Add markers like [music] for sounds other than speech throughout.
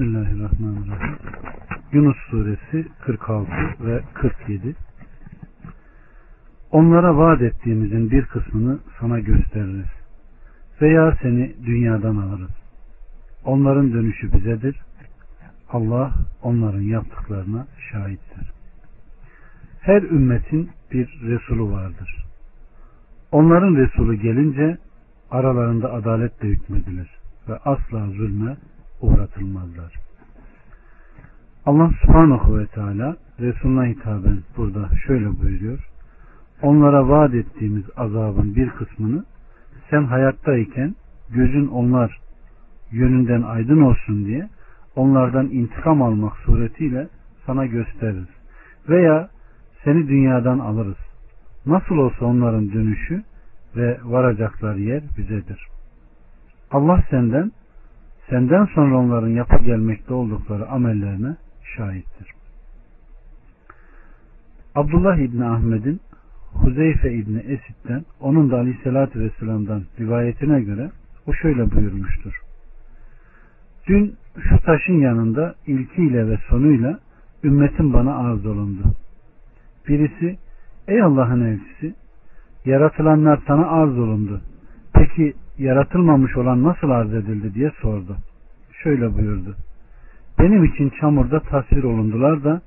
Bismillahirrahmanirrahim. Yunus suresi 46 ve 47 Onlara vaat ettiğimizin bir kısmını sana gösteririz. Veya seni dünyadan alırız. Onların dönüşü bizedir. Allah onların yaptıklarına şahittir. Her ümmetin bir Resulü vardır. Onların Resulü gelince aralarında adaletle hükmedilir ve asla zulme uğratılmazlar. Allah subhanahu ve teala Resulüne hitaben burada şöyle buyuruyor. Onlara vaat ettiğimiz azabın bir kısmını sen hayattayken gözün onlar yönünden aydın olsun diye onlardan intikam almak suretiyle sana gösteririz. Veya seni dünyadan alırız. Nasıl olsa onların dönüşü ve varacakları yer bizedir. Allah senden senden sonra onların yapı gelmekte oldukları amellerine şahittir. Abdullah İbni Ahmet'in Huzeyfe İbni Esid'den onun da Aleyhisselatü Vesselam'dan rivayetine göre o şöyle buyurmuştur. Dün şu taşın yanında ilkiyle ve sonuyla ümmetin bana arz olundu. Birisi ey Allah'ın elçisi yaratılanlar sana arz olundu. Peki yaratılmamış olan nasıl arz edildi diye sordu. Şöyle buyurdu. Benim için çamurda tasvir olundular da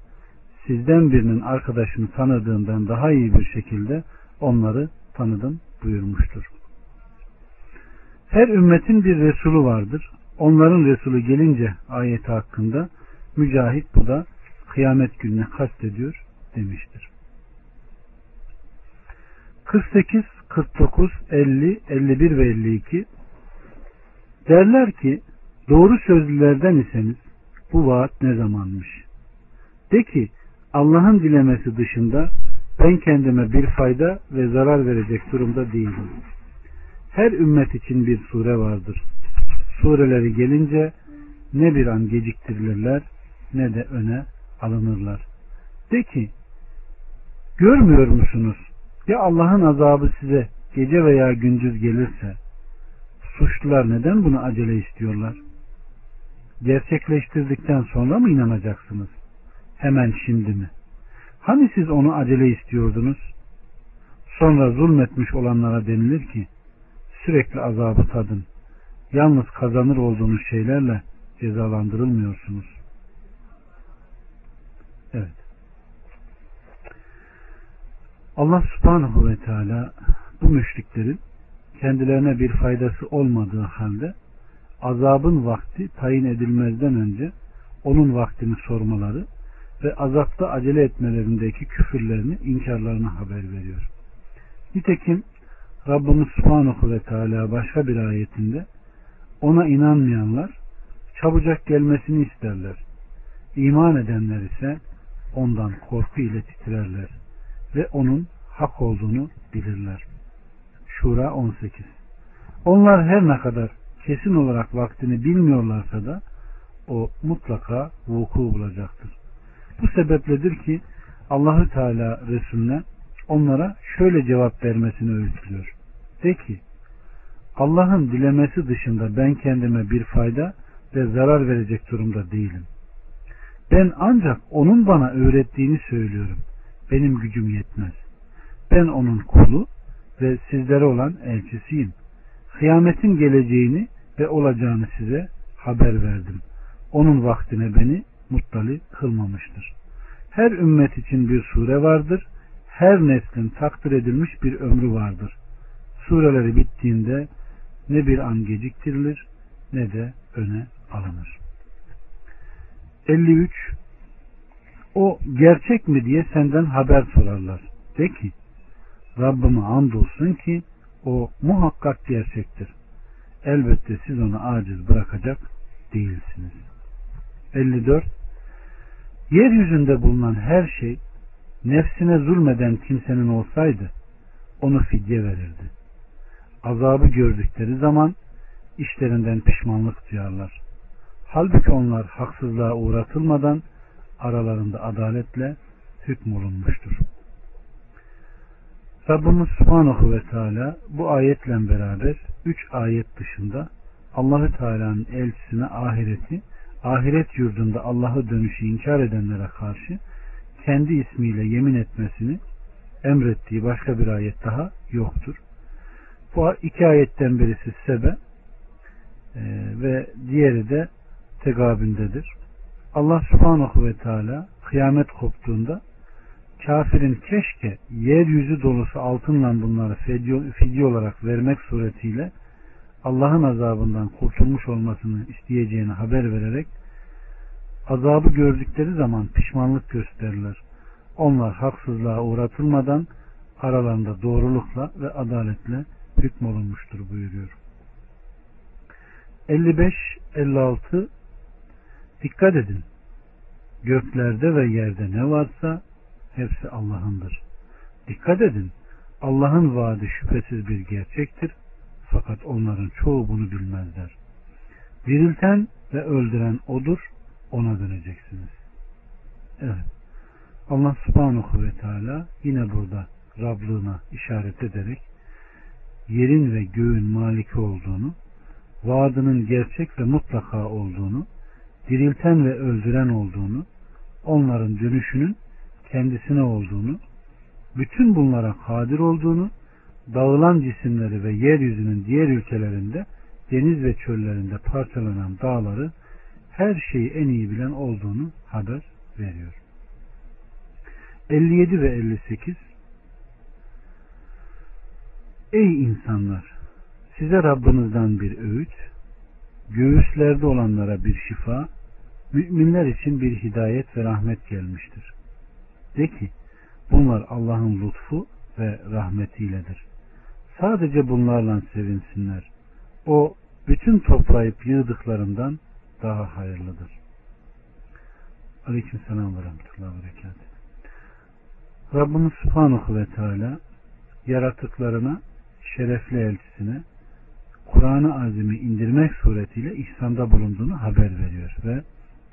sizden birinin arkadaşını tanıdığından daha iyi bir şekilde onları tanıdım buyurmuştur. Her ümmetin bir Resulü vardır. Onların Resulü gelince ayeti hakkında Mücahit bu da kıyamet gününe kastediyor demiştir. 48, 49, 50, 51 ve 52 derler ki doğru sözlülerden iseniz bu vaat ne zamanmış? De ki Allah'ın dilemesi dışında ben kendime bir fayda ve zarar verecek durumda değilim. Her ümmet için bir sure vardır. Sureleri gelince ne bir an geciktirilirler ne de öne alınırlar. De ki görmüyor musunuz? Ya Allah'ın azabı size gece veya gündüz gelirse suçlular neden bunu acele istiyorlar? Gerçekleştirdikten sonra mı inanacaksınız? Hemen şimdi mi? Hani siz onu acele istiyordunuz? Sonra zulmetmiş olanlara denilir ki sürekli azabı tadın. Yalnız kazanır olduğunuz şeylerle cezalandırılmıyorsunuz. Evet. Allah subhanahu ve teala bu müşriklerin kendilerine bir faydası olmadığı halde azabın vakti tayin edilmezden önce onun vaktini sormaları ve azapta acele etmelerindeki küfürlerini, inkarlarını haber veriyor. Nitekim Rabbimiz Subhanahu ve Teala başka bir ayetinde ona inanmayanlar çabucak gelmesini isterler. İman edenler ise ondan korku ile titrerler ve onun hak olduğunu bilirler. Şura 18 Onlar her ne kadar kesin olarak vaktini bilmiyorlarsa da o mutlaka vuku bulacaktır. Bu sebepledir ki Allahü Teala Resulüne onlara şöyle cevap vermesini öğütlüyor. De ki Allah'ın dilemesi dışında ben kendime bir fayda ve zarar verecek durumda değilim. Ben ancak onun bana öğrettiğini söylüyorum. Benim gücüm yetmez. Ben onun kulu ve sizlere olan elçisiyim. Kıyametin geleceğini ve olacağını size haber verdim. Onun vaktine beni muttali kılmamıştır. Her ümmet için bir sure vardır. Her neslin takdir edilmiş bir ömrü vardır. Sureleri bittiğinde ne bir an geciktirilir ne de öne alınır. 53 O gerçek mi diye senden haber sorarlar. De ki Rabbime andolsun ki o muhakkak gerçektir. Elbette siz onu aciz bırakacak değilsiniz. 54 Yeryüzünde bulunan her şey nefsine zulmeden kimsenin olsaydı onu fidye verirdi. Azabı gördükleri zaman işlerinden pişmanlık duyarlar. Halbuki onlar haksızlığa uğratılmadan aralarında adaletle hükmolunmuştur. Rabbimiz Subhanahu ve Teala bu ayetle beraber üç ayet dışında Allahü Teala'nın elçisine ahireti ahiret yurdunda Allah'ı dönüşü inkar edenlere karşı kendi ismiyle yemin etmesini emrettiği başka bir ayet daha yoktur. Bu iki ayetten birisi sebe e, ve diğeri de tegabündedir. Allah subhanahu ve teala kıyamet koptuğunda kafirin keşke yeryüzü dolusu altınla bunları fidye, olarak vermek suretiyle Allah'ın azabından kurtulmuş olmasını isteyeceğini haber vererek azabı gördükleri zaman pişmanlık gösterirler. Onlar haksızlığa uğratılmadan aralarında doğrulukla ve adaletle hükmolunmuştur buyuruyor. 55-56 Dikkat edin. Göklerde ve yerde ne varsa hepsi Allah'ındır. Dikkat edin. Allah'ın vaadi şüphesiz bir gerçektir. Fakat onların çoğu bunu bilmezler. Dirilten ve öldüren odur. Ona döneceksiniz. Evet. Allah subhanahu ve teala yine burada Rablığına işaret ederek yerin ve göğün maliki olduğunu, vaadının gerçek ve mutlaka olduğunu, dirilten ve öldüren olduğunu, onların dönüşünün kendisine olduğunu, bütün bunlara kadir olduğunu, dağılan cisimleri ve yeryüzünün diğer ülkelerinde, deniz ve çöllerinde parçalanan dağları her şeyi en iyi bilen olduğunu haber veriyor. 57 ve 58 Ey insanlar! Size Rabbinizden bir öğüt, göğüslerde olanlara bir şifa, müminler için bir hidayet ve rahmet gelmiştir. De ki, bunlar Allah'ın lütfu ve rahmetiyledir. Sadece bunlarla sevinsinler. O, bütün toplayıp yığdıklarından daha hayırlıdır. Aleyküm selam ve rahmetullahi ve berekat. Rabbimiz Subhanahu ve Teala yaratıklarına, şerefli elçisine Kur'an-ı Azim'i indirmek suretiyle ihsanda bulunduğunu haber veriyor ve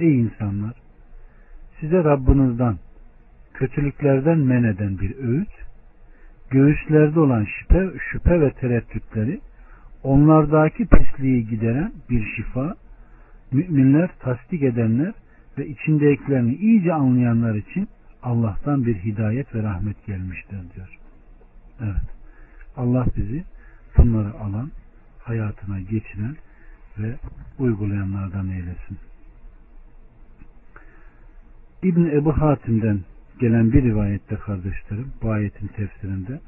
ey insanlar size Rabbinizden kötülüklerden men eden bir öğüt göğüslerde olan şüphe, şüphe ve tereddütleri onlardaki pisliği gideren bir şifa müminler tasdik edenler ve içindekilerini iyice anlayanlar için Allah'tan bir hidayet ve rahmet gelmiştir diyor. Evet. Allah bizi bunları alan, hayatına geçiren ve uygulayanlardan eylesin. İbn Ebu Hatim'den gelen bir rivayette kardeşlerim bu ayetin tefsirinde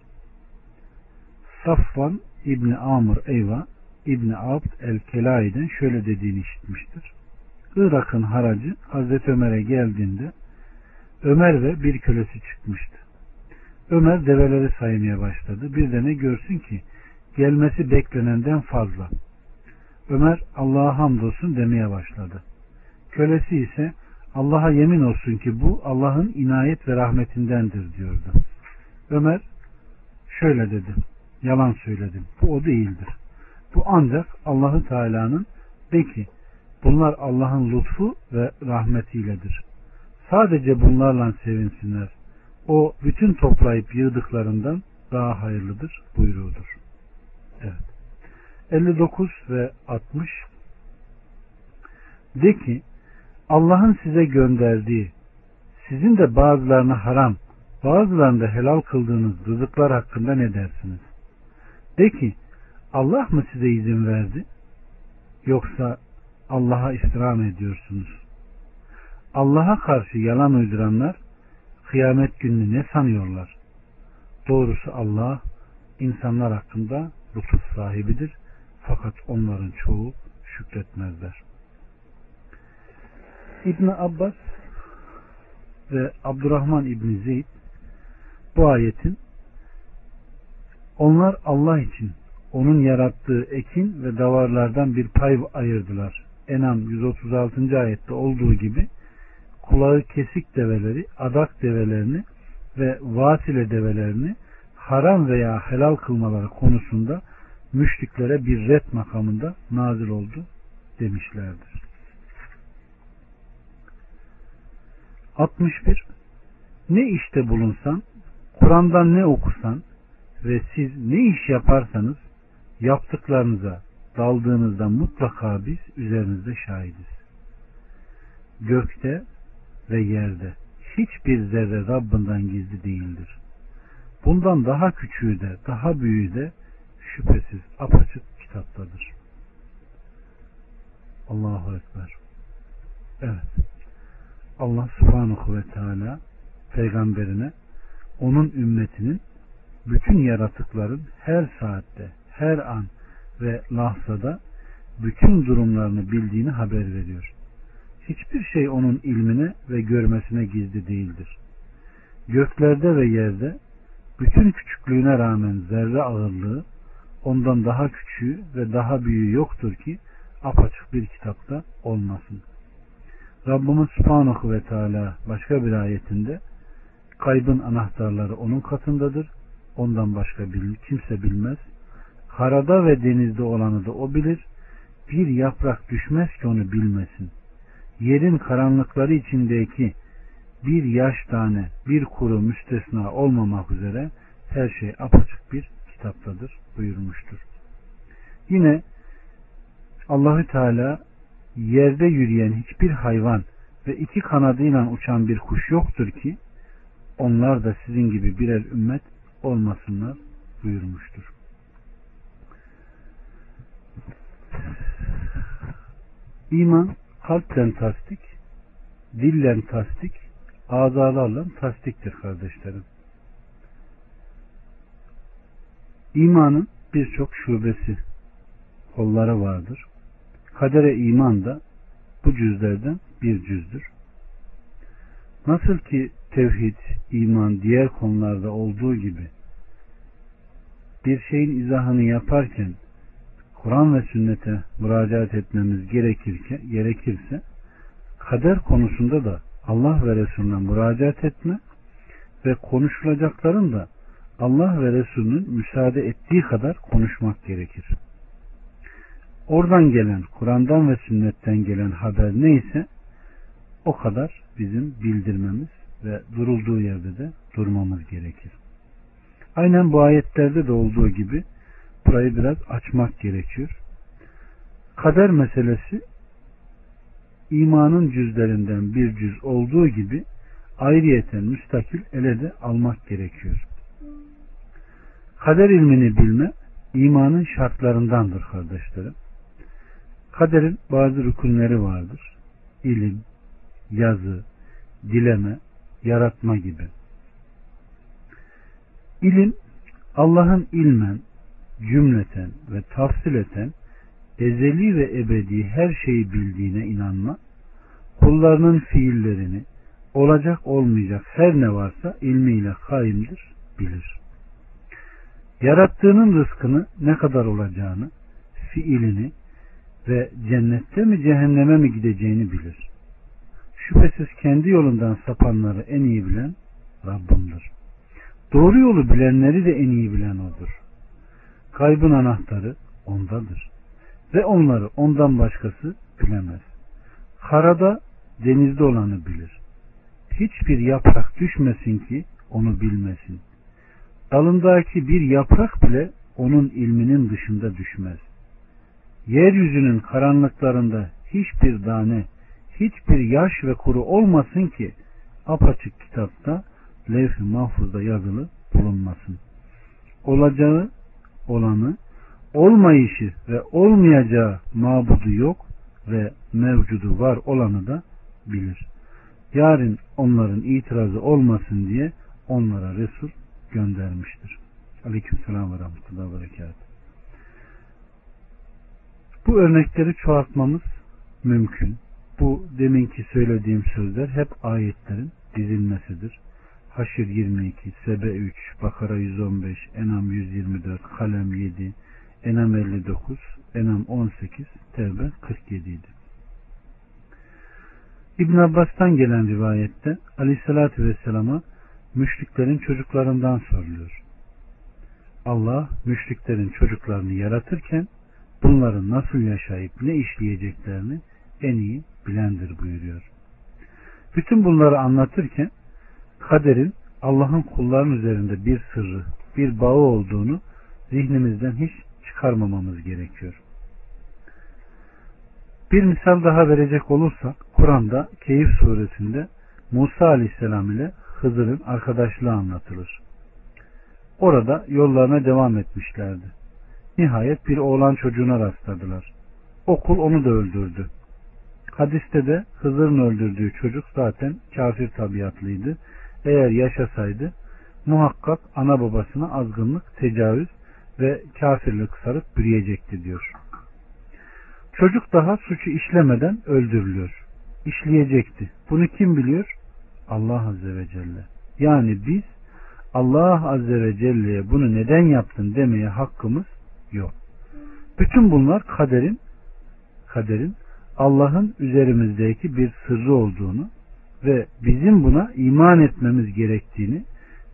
Safvan İbni Amr Eyva İbni Abd el-Kelai'den şöyle dediğini işitmiştir. Irak'ın haracı Hazreti Ömer'e geldiğinde Ömer ve bir kölesi çıkmıştı. Ömer develeri saymaya başladı. Bir de ne görsün ki gelmesi beklenenden fazla. Ömer Allah'a hamdolsun demeye başladı. Kölesi ise Allah'a yemin olsun ki bu Allah'ın inayet ve rahmetindendir diyordu. Ömer şöyle dedi. Yalan söyledim. Bu o değildir. Bu ancak Allahü Teala'nın peki bunlar Allah'ın lütfu ve rahmetiyledir. Sadece bunlarla sevinsinler. O bütün toplayıp yığdıklarından daha hayırlıdır buyruğudur. Evet. 59 ve 60 De ki Allah'ın size gönderdiği sizin de bazılarını haram bazılarını da helal kıldığınız rızıklar hakkında ne dersiniz? De ki Allah mı size izin verdi? Yoksa Allah'a istirham ediyorsunuz. Allah'a karşı yalan uyduranlar kıyamet gününü ne sanıyorlar? Doğrusu Allah insanlar hakkında lütuf sahibidir. Fakat onların çoğu şükretmezler. İbn Abbas ve Abdurrahman İbni Zeyd bu ayetin onlar Allah için onun yarattığı ekin ve davarlardan bir pay ayırdılar. Enam 136. ayette olduğu gibi kulağı kesik develeri, adak develerini ve vasile develerini haram veya helal kılmaları konusunda müşriklere bir red makamında nazil oldu demişlerdir. 61. Ne işte bulunsan, Kur'an'dan ne okusan ve siz ne iş yaparsanız yaptıklarınıza daldığınızda mutlaka biz üzerinizde şahidiz. gökte ve yerde hiçbir zerre Rabbinden gizli değildir. Bundan daha küçüğü de daha büyüğü de şüphesiz apaçık kitaptadır. Allahu Ekber. Evet. Allah subhanahu ve teala peygamberine onun ümmetinin bütün yaratıkların her saatte, her an ve lahzada bütün durumlarını bildiğini haber veriyor. Hiçbir şey onun ilmine ve görmesine gizli değildir. Göklerde ve yerde bütün küçüklüğüne rağmen zerre ağırlığı ondan daha küçüğü ve daha büyüğü yoktur ki apaçık bir kitapta olmasın. Rabbimiz Subhanahu ve Teala başka bir ayetinde kaybın anahtarları onun katındadır. Ondan başka kimse bilmez. Karada ve denizde olanı da o bilir. Bir yaprak düşmez ki onu bilmesin. Yerin karanlıkları içindeki bir yaş tane, bir kuru müstesna olmamak üzere her şey apaçık bir kitaptadır buyurmuştur. Yine Allahü Teala yerde yürüyen hiçbir hayvan ve iki kanadıyla uçan bir kuş yoktur ki onlar da sizin gibi birer ümmet olmasınlar buyurmuştur. İman kalpten tasdik, dillen tasdik, azalarla tasdiktir kardeşlerim. İmanın birçok şubesi, kolları vardır. Kadere iman da bu cüzlerden bir cüzdür. Nasıl ki tevhid, iman diğer konularda olduğu gibi bir şeyin izahını yaparken Kur'an ve sünnete müracaat etmemiz gerekirke, gerekirse kader konusunda da Allah ve Resulüne müracaat etme ve konuşulacakların da Allah ve Resulünün müsaade ettiği kadar konuşmak gerekir. Oradan gelen, Kur'an'dan ve sünnetten gelen haber neyse o kadar bizim bildirmemiz ve durulduğu yerde de durmamız gerekir. Aynen bu ayetlerde de olduğu gibi burayı biraz açmak gerekiyor. Kader meselesi imanın cüzlerinden bir cüz olduğu gibi ayrıyeten müstakil ele de almak gerekiyor. Kader ilmini bilme imanın şartlarındandır kardeşlerim. Kaderin bazı rükünleri vardır. İlim, yazı, dileme, yaratma gibi. İlim Allah'ın ilmen, cümleten ve tafsileten ezeli ve ebedi her şeyi bildiğine inanma, kullarının fiillerini, olacak olmayacak her ne varsa ilmiyle kaimdir, bilir. Yarattığının rızkını ne kadar olacağını, fiilini ve cennette mi cehenneme mi gideceğini bilir. Şüphesiz kendi yolundan sapanları en iyi bilen Rabbimdir. Doğru yolu bilenleri de en iyi bilen O'dur. Kaybın anahtarı O'ndadır. Ve onları ondan başkası bilemez. Karada, denizde olanı bilir. Hiçbir yaprak düşmesin ki onu bilmesin. Dalındaki bir yaprak bile onun ilminin dışında düşmez. Yeryüzünün karanlıklarında hiçbir tane, hiçbir yaş ve kuru olmasın ki apaçık kitapta levh-i mahfuzda yazılı bulunmasın. Olacağı, olanı, olmayışı ve olmayacağı mabudu yok ve mevcudu var olanı da bilir. Yarın onların itirazı olmasın diye onlara Resul göndermiştir. Aleyküm selam ve rahmetullahi ve berekat. Bu örnekleri çoğaltmamız mümkün. Bu deminki söylediğim sözler hep ayetlerin dizilmesidir. Haşir 22, Sebe 3, Bakara 115, Enam 124, Kalem 7, Enam 59, Enam 18, Tevbe 47 idi. İbn Abbas'tan gelen rivayette Aleyhisselatü Vesselam'a müşriklerin çocuklarından soruluyor. Allah müşriklerin çocuklarını yaratırken bunların nasıl yaşayıp ne işleyeceklerini en iyi bilendir buyuruyor. Bütün bunları anlatırken kaderin Allah'ın kulların üzerinde bir sırrı, bir bağı olduğunu zihnimizden hiç çıkarmamamız gerekiyor. Bir misal daha verecek olursak Kur'an'da Keyif suresinde Musa aleyhisselam ile Hızır'ın arkadaşlığı anlatılır. Orada yollarına devam etmişlerdi. Nihayet bir oğlan çocuğuna rastladılar. Okul onu da öldürdü. Hadiste de Hızır'ın öldürdüğü çocuk zaten kafir tabiatlıydı. Eğer yaşasaydı muhakkak ana babasına azgınlık, tecavüz ve kafirlik sarıp bürüyecekti diyor. Çocuk daha suçu işlemeden öldürülüyor. İşleyecekti. Bunu kim biliyor? Allah Azze ve Celle. Yani biz Allah Azze ve Celle'ye bunu neden yaptın demeye hakkımız yok. Bütün bunlar kaderin kaderin Allah'ın üzerimizdeki bir sırrı olduğunu ve bizim buna iman etmemiz gerektiğini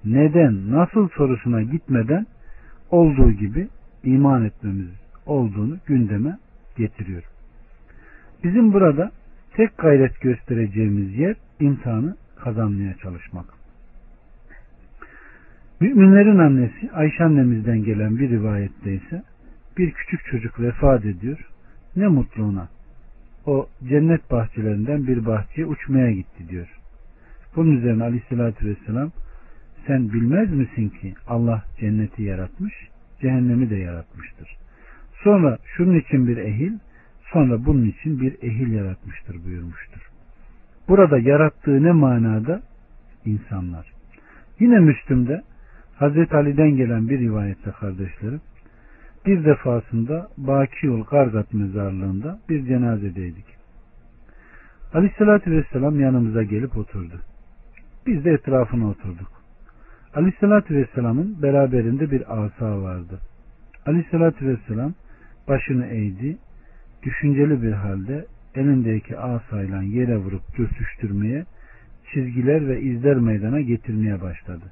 neden, nasıl sorusuna gitmeden olduğu gibi iman etmemiz olduğunu gündeme getiriyor. Bizim burada tek gayret göstereceğimiz yer imtihanı kazanmaya çalışmak. Müminlerin annesi Ayşe annemizden gelen bir rivayette ise bir küçük çocuk vefat ediyor. Ne mutlu O cennet bahçelerinden bir bahçeye uçmaya gitti diyor. Bunun üzerine aleyhissalatü vesselam sen bilmez misin ki Allah cenneti yaratmış, cehennemi de yaratmıştır. Sonra şunun için bir ehil, sonra bunun için bir ehil yaratmıştır buyurmuştur. Burada yarattığı ne manada? insanlar. Yine Müslüm'de Hazreti Ali'den gelen bir rivayette kardeşlerim, bir defasında Bakiyul Gargat mezarlığında bir cenazedeydik. Aleyhissalatü Vesselam yanımıza gelip oturdu. Biz de etrafına oturduk. Aleyhissalatü Vesselam'ın beraberinde bir asa vardı. Aleyhissalatü Vesselam başını eğdi, düşünceli bir halde elindeki asayla yere vurup dürtüştürmeye, çizgiler ve izler meydana getirmeye başladı.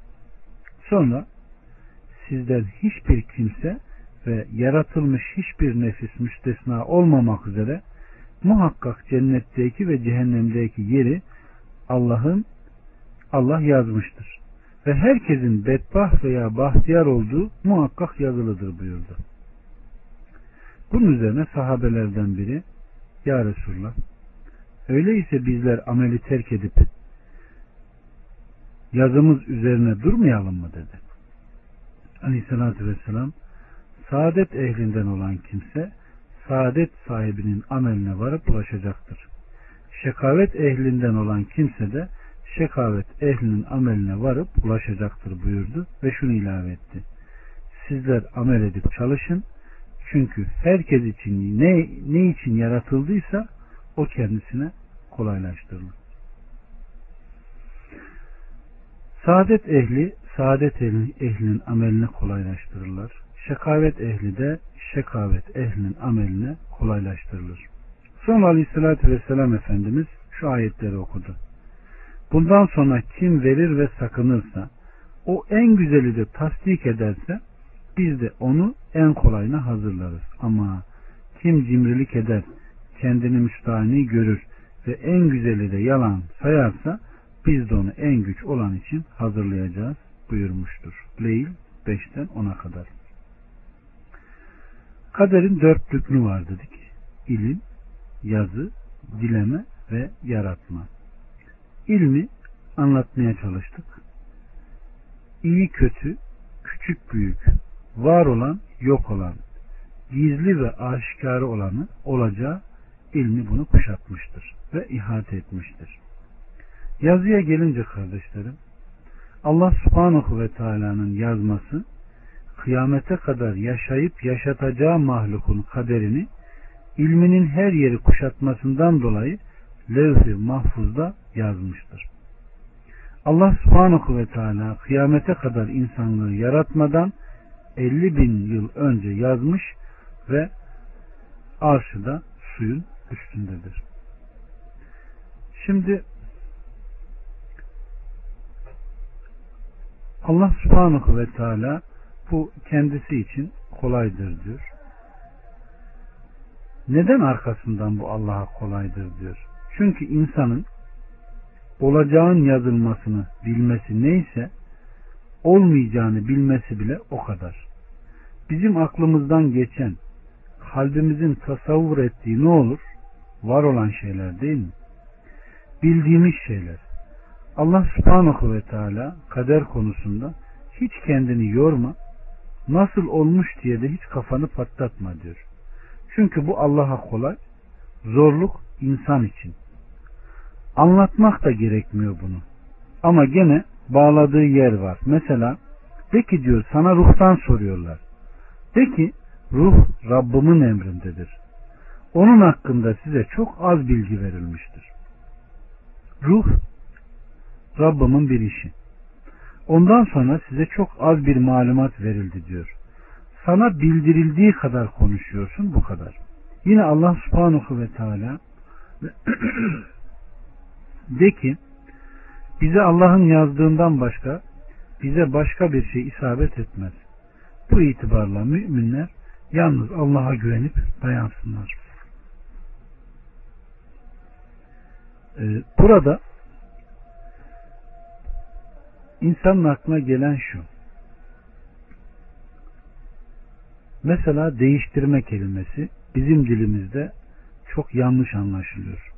Sonra sizden hiçbir kimse ve yaratılmış hiçbir nefis müstesna olmamak üzere muhakkak cennetteki ve cehennemdeki yeri Allah'ın Allah yazmıştır. Ve herkesin bedbaht veya bahtiyar olduğu muhakkak yazılıdır buyurdu. Bunun üzerine sahabelerden biri Ya Resulullah öyleyse bizler ameli terk edip yazımız üzerine durmayalım mı dedi. Aleyhissalatü vesselam saadet ehlinden olan kimse saadet sahibinin ameline varıp ulaşacaktır. Şekavet ehlinden olan kimse de şekavet ehlinin ameline varıp ulaşacaktır buyurdu ve şunu ilave etti. Sizler amel edip çalışın çünkü herkes için ne, ne için yaratıldıysa o kendisine kolaylaştırılır. Saadet ehli, saadet ehlinin amelini kolaylaştırırlar. Şekavet ehli de şekavet ehlinin amelini kolaylaştırılır. Sonra aleyhissalatü vesselam Efendimiz şu ayetleri okudu. Bundan sonra kim verir ve sakınırsa, o en güzeli de tasdik ederse, biz de onu en kolayına hazırlarız. Ama kim cimrilik eder, kendini müstahni görür ve en güzeli de yalan sayarsa, biz de onu en güç olan için hazırlayacağız buyurmuştur. Leyl 5'ten 10'a kadar. Kaderin dört rüknü var dedik. İlim, yazı, dileme ve yaratma. İlmi anlatmaya çalıştık. İyi kötü, küçük büyük, var olan, yok olan, gizli ve aşikarı olanı olacağı ilmi bunu kuşatmıştır ve ihate etmiştir. Yazıya gelince kardeşlerim, Allah subhanahu ve teala'nın yazması, kıyamete kadar yaşayıp yaşatacağı mahlukun kaderini, ilminin her yeri kuşatmasından dolayı levh-i mahfuzda yazmıştır. Allah subhanahu ve teala kıyamete kadar insanlığı yaratmadan 50 bin yıl önce yazmış ve arşı da suyun üstündedir. Şimdi Allah subhanahu ve teala bu kendisi için kolaydır diyor. Neden arkasından bu Allah'a kolaydır diyor. Çünkü insanın olacağın yazılmasını bilmesi neyse olmayacağını bilmesi bile o kadar. Bizim aklımızdan geçen, kalbimizin tasavvur ettiği ne olur? Var olan şeyler değil mi? bildiğimiz şeyler. Allah subhanahu ve teala kader konusunda hiç kendini yorma, nasıl olmuş diye de hiç kafanı patlatma diyor. Çünkü bu Allah'a kolay, zorluk insan için. Anlatmak da gerekmiyor bunu. Ama gene bağladığı yer var. Mesela de ki diyor sana ruhtan soruyorlar. De ki ruh Rabbimin emrindedir. Onun hakkında size çok az bilgi verilmiştir. Ruh Rabbimin bir işi. Ondan sonra size çok az bir malumat verildi diyor. Sana bildirildiği kadar konuşuyorsun bu kadar. Yine Allah subhanahu ve teala [clears throat] de ki bize Allah'ın yazdığından başka bize başka bir şey isabet etmez. Bu itibarla müminler yalnız Allah'a güvenip dayansınlar. Ee, burada insanın aklına gelen şu. Mesela değiştirme kelimesi bizim dilimizde çok yanlış anlaşılıyor.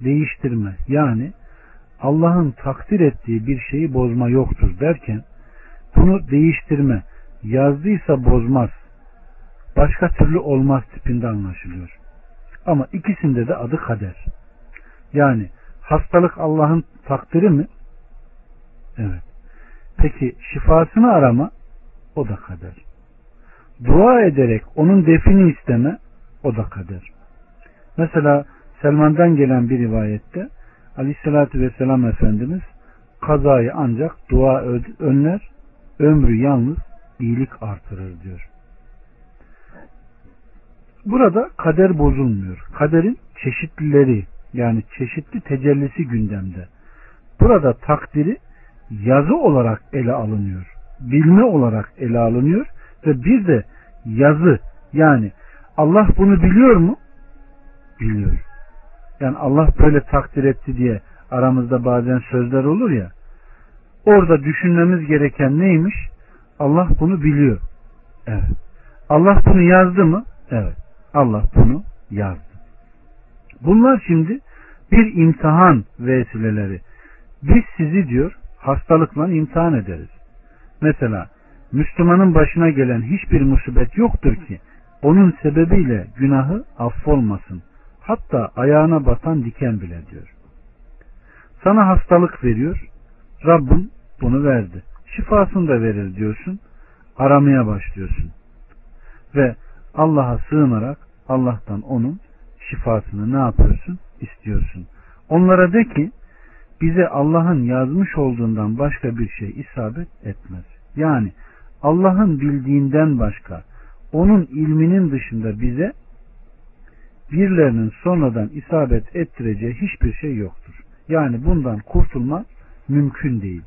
Değiştirme yani Allah'ın takdir ettiği bir şeyi bozma yoktur derken bunu değiştirme yazdıysa bozmaz başka türlü olmaz tipinde anlaşılıyor. Ama ikisinde de adı kader. Yani hastalık Allah'ın takdiri mi? Evet. Peki şifasını arama o da kader. Dua ederek onun defini isteme o da kader. Mesela Selman'dan gelen bir rivayette Aleyhisselatü Vesselam Efendimiz kazayı ancak dua önler, ömrü yalnız iyilik artırır diyor. Burada kader bozulmuyor. Kaderin çeşitlileri yani çeşitli tecellisi gündemde. Burada takdiri yazı olarak ele alınıyor. Bilme olarak ele alınıyor ve bir de yazı yani Allah bunu biliyor mu? Biliyor. Yani Allah böyle takdir etti diye aramızda bazen sözler olur ya. Orada düşünmemiz gereken neymiş? Allah bunu biliyor. Evet. Allah bunu yazdı mı? Evet. Allah bunu yazdı. Bunlar şimdi bir imtihan vesileleri. Biz sizi diyor hastalıkla imtihan ederiz. Mesela Müslümanın başına gelen hiçbir musibet yoktur ki onun sebebiyle günahı affolmasın. Hatta ayağına batan diken bile diyor. Sana hastalık veriyor. Rabbim bunu verdi. Şifasını da verir diyorsun. Aramaya başlıyorsun. Ve Allah'a sığınarak Allah'tan onun şifasını ne yapıyorsun? istiyorsun. Onlara de ki bize Allah'ın yazmış olduğundan başka bir şey isabet etmez. Yani Allah'ın bildiğinden başka onun ilminin dışında bize birilerinin sonradan isabet ettireceği hiçbir şey yoktur. Yani bundan kurtulma mümkün değil.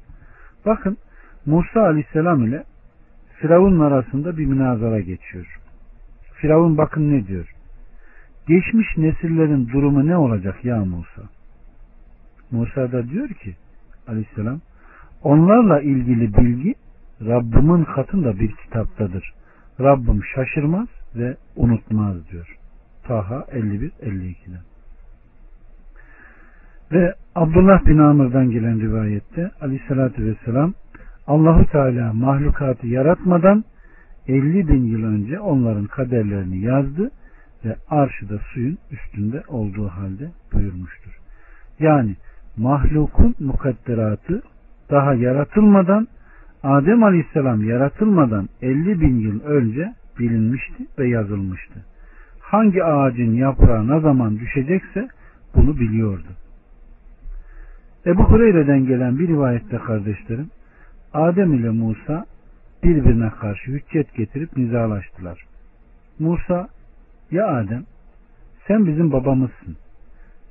Bakın Musa aleyhisselam ile Firavun'un arasında bir münazara geçiyor. Firavun bakın ne diyor. Geçmiş nesillerin durumu ne olacak ya Musa? Musa da diyor ki aleyhisselam onlarla ilgili bilgi Rabbimin katında bir kitaptadır. Rabbim şaşırmaz ve unutmaz diyor. Taha 51-52'den. Ve Abdullah bin Amr'dan gelen rivayette aleyhissalatü vesselam Allahu Teala mahlukatı yaratmadan 50 bin yıl önce onların kaderlerini yazdı ve arşı da suyun üstünde olduğu halde buyurmuştur. Yani mahlukun mukadderatı daha yaratılmadan Adem Aleyhisselam yaratılmadan 50 bin yıl önce bilinmişti ve yazılmıştı. Hangi ağacın yaprağı ne zaman düşecekse bunu biliyordu. Ebu Hureyre'den gelen bir rivayette kardeşlerim Adem ile Musa birbirine karşı hüccet getirip nizalaştılar. Musa ya Adem sen bizim babamızsın.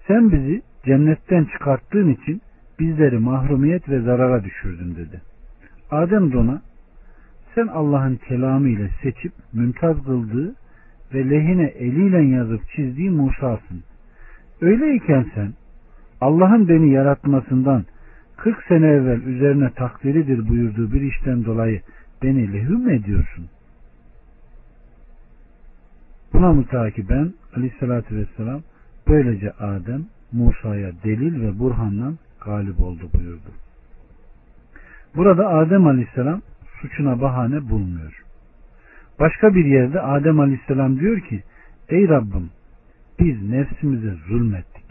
Sen bizi cennetten çıkarttığın için bizleri mahrumiyet ve zarara düşürdün dedi. Adem de ona sen Allah'ın kelamı ile seçip mümtaz kıldığı ve lehine eliyle yazıp çizdiği Musa'sın. Öyleyken sen Allah'ın beni yaratmasından 40 sene evvel üzerine takdiridir buyurduğu bir işten dolayı beni lehü mü ediyorsun? Buna mütakiben aleyhissalatü vesselam böylece Adem Musa'ya delil ve burhanla galip oldu buyurdu. Burada Adem Aleyhisselam suçuna bahane bulmuyor. Başka bir yerde Adem Aleyhisselam diyor ki Ey Rabbim biz nefsimize zulmettik.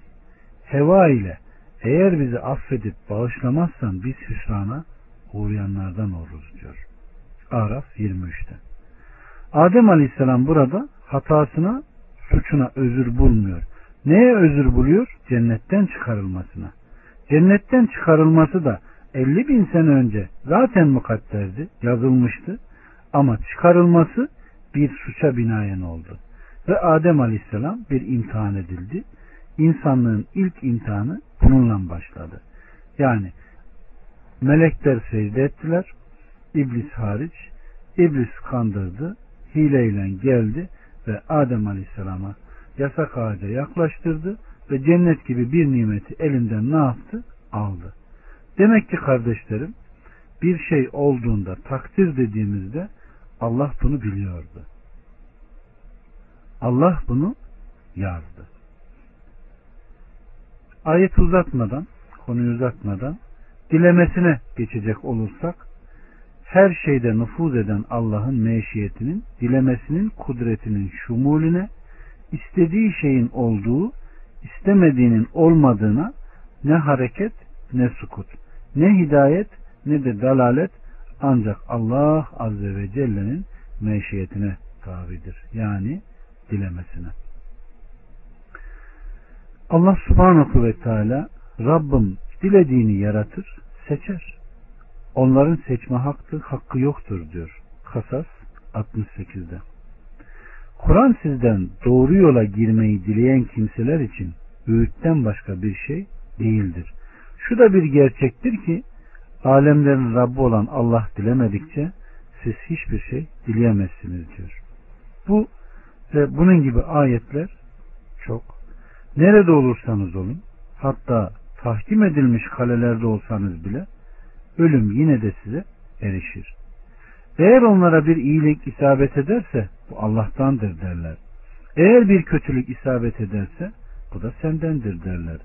Heva ile eğer bizi affedip bağışlamazsan biz hüsrana uğrayanlardan oluruz diyor. Araf 23'te. Adem Aleyhisselam burada hatasına, suçuna özür bulmuyor. Neye özür buluyor? Cennetten çıkarılmasına. Cennetten çıkarılması da 50 bin sene önce zaten mukadderdi, yazılmıştı. Ama çıkarılması bir suça binaen oldu. Ve Adem Aleyhisselam bir imtihan edildi. İnsanlığın ilk imtihanı bununla başladı. Yani melekler secde ettiler. İblis hariç. İblis kandırdı. Hileyle geldi ve Adem Aleyhisselam'a yasak ağaca yaklaştırdı ve cennet gibi bir nimeti elinden ne yaptı? Aldı. Demek ki kardeşlerim bir şey olduğunda takdir dediğimizde Allah bunu biliyordu. Allah bunu yazdı. Ayet uzatmadan, konuyu uzatmadan dilemesine geçecek olursak her şeyde nüfuz eden Allah'ın meşiyetinin, dilemesinin kudretinin şumulüne, istediği şeyin olduğu, istemediğinin olmadığına ne hareket ne sukut, ne hidayet ne de dalalet ancak Allah Azze ve Celle'nin meşiyetine tabidir. Yani dilemesine. Allah subhanahu ve teala Rabbim dilediğini yaratır, seçer. Onların seçme hakkı, hakkı yoktur diyor. Kasas 68'de. Kur'an sizden doğru yola girmeyi dileyen kimseler için öğütten başka bir şey değildir. Şu da bir gerçektir ki alemlerin Rabbi olan Allah dilemedikçe siz hiçbir şey dileyemezsiniz diyor. Bu ve bunun gibi ayetler çok. Nerede olursanız olun, hatta tahkim edilmiş kalelerde olsanız bile ölüm yine de size erişir. Eğer onlara bir iyilik isabet ederse bu Allah'tandır derler. Eğer bir kötülük isabet ederse bu da sendendir derler.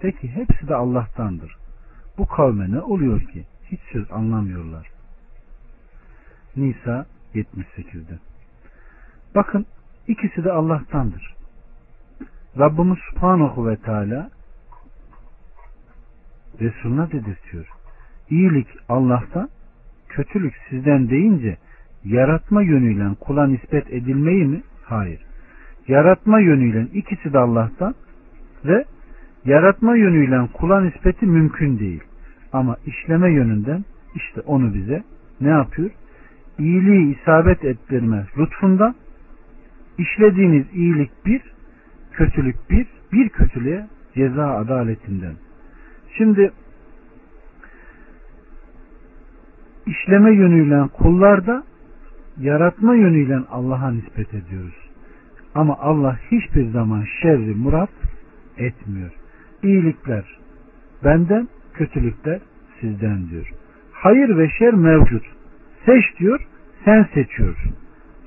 Peki hepsi de Allah'tandır. Bu kavme ne oluyor ki? Hiç söz anlamıyorlar. Nisa 78'de. Bakın ikisi de Allah'tandır. Rabbimiz Subhanahu ve Teala Resuluna dedirtiyor. İyilik Allah'tan, kötülük sizden deyince yaratma yönüyle kula nispet edilmeyi mi? Hayır. Yaratma yönüyle ikisi de Allah'tan ve yaratma yönüyle kula nispeti mümkün değil. Ama işleme yönünden işte onu bize ne yapıyor? İyiliği isabet ettirme lütfundan işlediğiniz iyilik bir, kötülük bir, bir kötülüğe ceza adaletinden. Şimdi işleme yönüyle kullarda yaratma yönüyle Allah'a nispet ediyoruz. Ama Allah hiçbir zaman şerri murat etmiyor. İyilikler benden, kötülükler sizden diyor. Hayır ve şer mevcut. Seç diyor, sen seçiyorsun.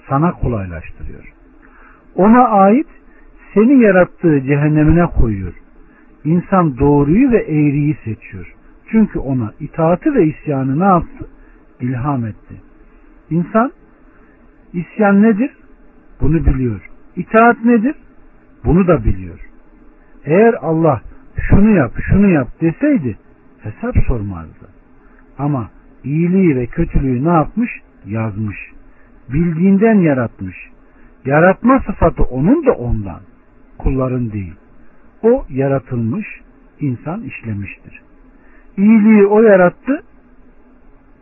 Sana kolaylaştırıyor. Ona ait seni yarattığı cehennemine koyuyor. İnsan doğruyu ve eğriyi seçiyor. Çünkü ona itaati ve isyanı ne yaptı? İlham etti. İnsan isyan nedir? Bunu biliyor. İtaat nedir? Bunu da biliyor. Eğer Allah şunu yap, şunu yap deseydi hesap sormazdı. Ama iyiliği ve kötülüğü ne yapmış? Yazmış. Bildiğinden yaratmış. Yaratma sıfatı onun da ondan. Kulların değil. O yaratılmış, insan işlemiştir. İyiliği o yarattı,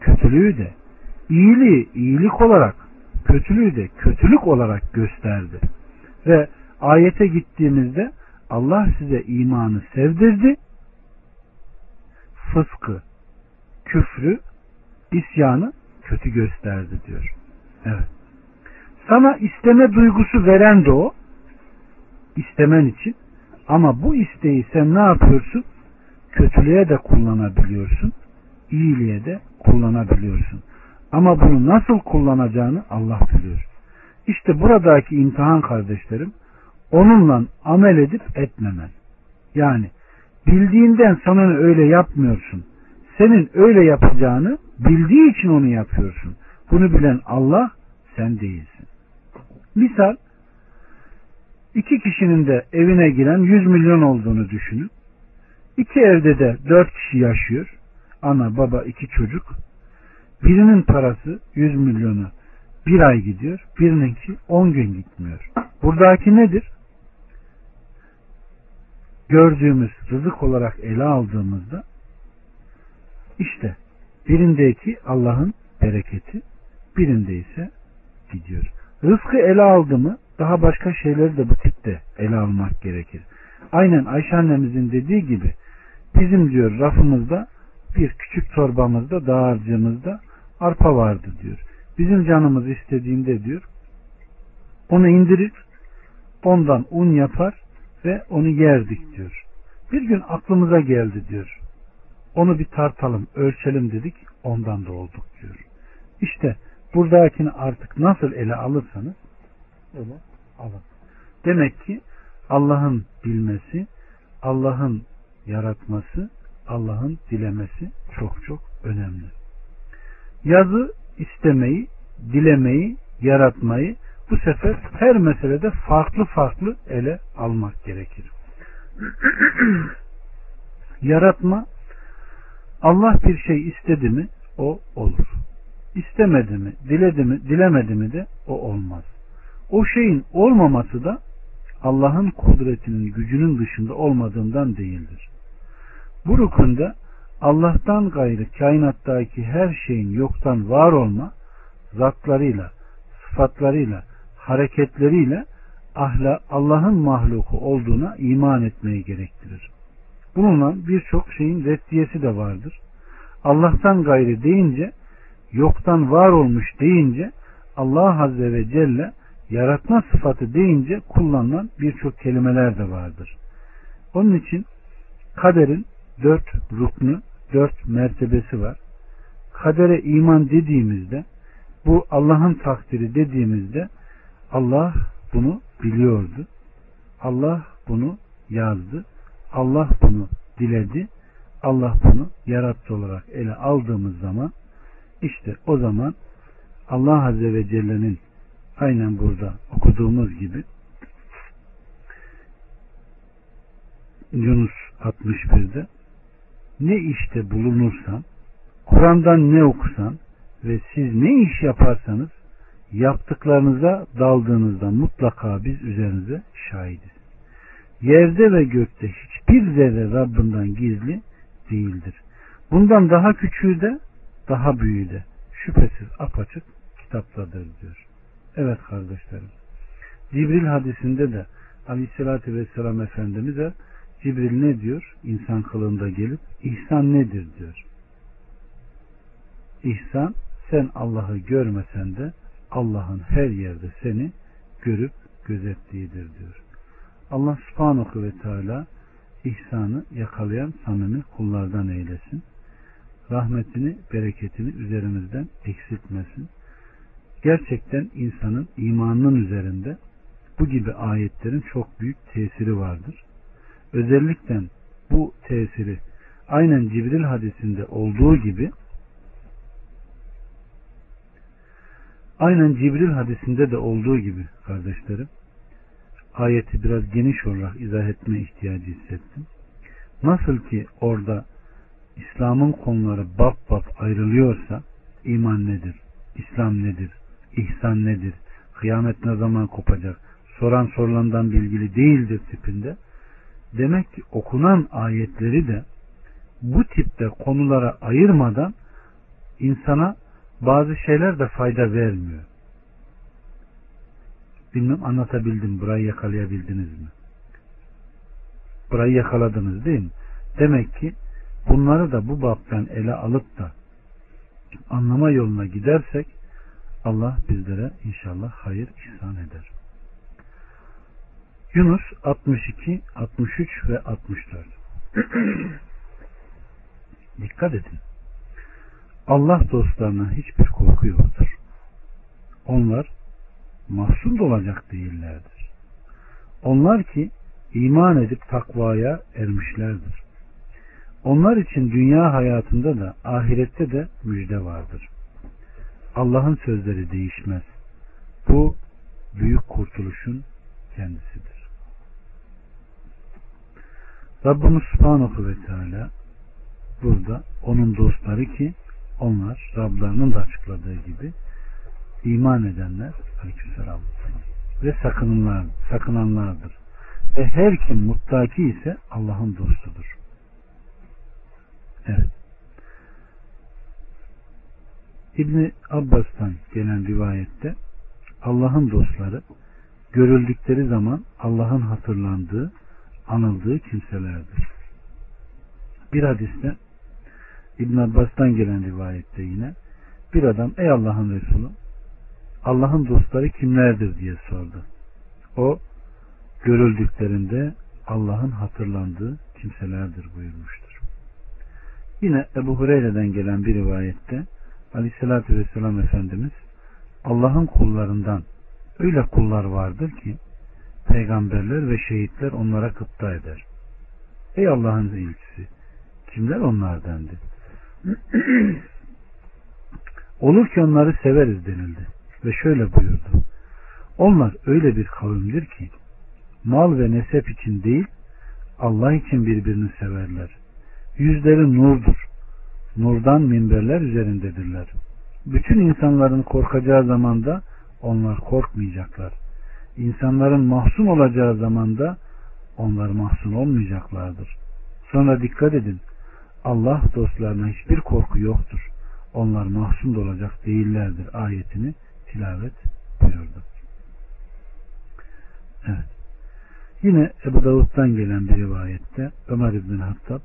kötülüğü de. İyiliği iyilik olarak, kötülüğü de kötülük olarak gösterdi. Ve ayete gittiğimizde Allah size imanı sevdirdi, fıskı, küfrü, isyanı kötü gösterdi diyor. Evet. Sana isteme duygusu veren de o, istemen için. Ama bu isteği sen ne yapıyorsun? Kötülüğe de kullanabiliyorsun, iyiliğe de kullanabiliyorsun. Ama bunu nasıl kullanacağını Allah biliyor. İşte buradaki imtihan kardeşlerim, onunla amel edip etmemen. Yani bildiğinden sana öyle yapmıyorsun. Senin öyle yapacağını bildiği için onu yapıyorsun. Bunu bilen Allah sen değilsin. Misal iki kişinin de evine giren 100 milyon olduğunu düşünün. İki evde de dört kişi yaşıyor. Ana, baba, iki çocuk. Birinin parası 100 milyonu bir ay gidiyor. Birininki 10 gün gitmiyor. Buradaki nedir? Gördüğümüz rızık olarak ele aldığımızda işte birindeki Allah'ın bereketi birinde ise gidiyor. Rızkı ele aldı mı daha başka şeyleri de bu tipte ele almak gerekir. Aynen Ayşe annemizin dediği gibi bizim diyor rafımızda bir küçük torbamızda dağarcığımızda arpa vardı diyor. Bizim canımız istediğinde diyor onu indirir ondan un yapar ve onu yerdik diyor. Bir gün aklımıza geldi diyor. Onu bir tartalım, ölçelim dedik, ondan da olduk diyor. İşte buradakini artık nasıl ele alırsanız öyle alın. Demek ki Allah'ın bilmesi, Allah'ın yaratması, Allah'ın dilemesi çok çok önemli. Yazı istemeyi, dilemeyi, yaratmayı bu sefer her meselede farklı farklı ele almak gerekir. [clears throat] Yaratma Allah bir şey istedi mi o olur. İstemedi mi, diledi mi, dilemedi mi de o olmaz. O şeyin olmaması da Allah'ın kudretinin gücünün dışında olmadığından değildir. Bu rukunda Allah'tan gayrı kainattaki her şeyin yoktan var olma zatlarıyla, sıfatlarıyla, hareketleriyle ahla Allah'ın mahluku olduğuna iman etmeyi gerektirir. Bununla birçok şeyin reddiyesi de vardır. Allah'tan gayrı deyince, yoktan var olmuş deyince, Allah Azze ve Celle yaratma sıfatı deyince kullanılan birçok kelimeler de vardır. Onun için kaderin dört ruknu, dört mertebesi var. Kadere iman dediğimizde, bu Allah'ın takdiri dediğimizde Allah bunu biliyordu. Allah bunu yazdı. Allah bunu diledi. Allah bunu yarattı olarak ele aldığımız zaman işte o zaman Allah Azze ve Celle'nin aynen burada okuduğumuz gibi Yunus 61'de ne işte bulunursan Kur'an'dan ne okusan ve siz ne iş yaparsanız yaptıklarınıza daldığınızda mutlaka biz üzerinize şahidiz. Yerde ve gökte hiçbir zerre Rabbinden gizli değildir. Bundan daha küçüğü de daha büyüğü de şüphesiz apaçık kitaptadır diyor. Evet kardeşlerim. Cibril hadisinde de Aleyhisselatü Vesselam Efendimiz'e Cibril ne diyor? İnsan kılığında gelip ihsan nedir diyor. İhsan sen Allah'ı görmesen de Allah'ın her yerde seni görüp gözettiğidir diyor. Allah subhanahu ve teala ihsanı yakalayan samimi kullardan eylesin. Rahmetini, bereketini üzerimizden eksiltmesin. Gerçekten insanın imanının üzerinde bu gibi ayetlerin çok büyük tesiri vardır. Özellikle bu tesiri aynen Cibril hadisinde olduğu gibi aynen Cibril hadisinde de olduğu gibi kardeşlerim ayeti biraz geniş olarak izah etme ihtiyacı hissettim. Nasıl ki orada İslam'ın konuları bab bab ayrılıyorsa iman nedir, İslam nedir, ihsan nedir, kıyamet ne zaman kopacak, soran sorulandan bilgili değildir tipinde. Demek ki okunan ayetleri de bu tipte konulara ayırmadan insana bazı şeyler de fayda vermiyor. Bilmem anlatabildim. Burayı yakalayabildiniz mi? Burayı yakaladınız değil mi? Demek ki bunları da bu baptan ele alıp da anlama yoluna gidersek Allah bizlere inşallah hayır ihsan eder. Yunus 62, 63 ve 64 [clears throat] Dikkat edin. Allah dostlarına hiçbir korku yoktur. Onlar mahzun olacak değillerdir. Onlar ki iman edip takvaya ermişlerdir. Onlar için dünya hayatında da ahirette de müjde vardır. Allah'ın sözleri değişmez. Bu büyük kurtuluşun kendisidir. Rabbimiz Subhanahu ve Teala burada onun dostları ki onlar Rablarının da açıkladığı gibi iman edenler aleykümselam ve sakınanlar, sakınanlardır. Ve her kim muttaki ise Allah'ın dostudur. Evet. İbni Abbas'tan gelen rivayette Allah'ın dostları görüldükleri zaman Allah'ın hatırlandığı, anıldığı kimselerdir. Bir hadiste İbn Abbas'tan gelen rivayette yine bir adam ey Allah'ın Resulü Allah'ın dostları kimlerdir diye sordu. O görüldüklerinde Allah'ın hatırlandığı kimselerdir buyurmuştur. Yine Ebu Hureyre'den gelen bir rivayette Aleyhisselatü Vesselam Efendimiz Allah'ın kullarından öyle kullar vardır ki peygamberler ve şehitler onlara gıpta eder. Ey Allah'ın elçisi kimler onlar dendi. [clears throat] Olur ki onları severiz denildi ve şöyle buyurdu. Onlar öyle bir kavimdir ki mal ve nesep için değil Allah için birbirini severler. Yüzleri nurdur. Nurdan minberler üzerindedirler. Bütün insanların korkacağı zamanda onlar korkmayacaklar. İnsanların mahzun olacağı zamanda onlar mahzun olmayacaklardır. Sonra dikkat edin. Allah dostlarına hiçbir korku yoktur. Onlar mahzun olacak değillerdir ayetini tilavet buyurdu. Evet. Yine Ebu Davud'dan gelen bir rivayette Ömer İbn Hattab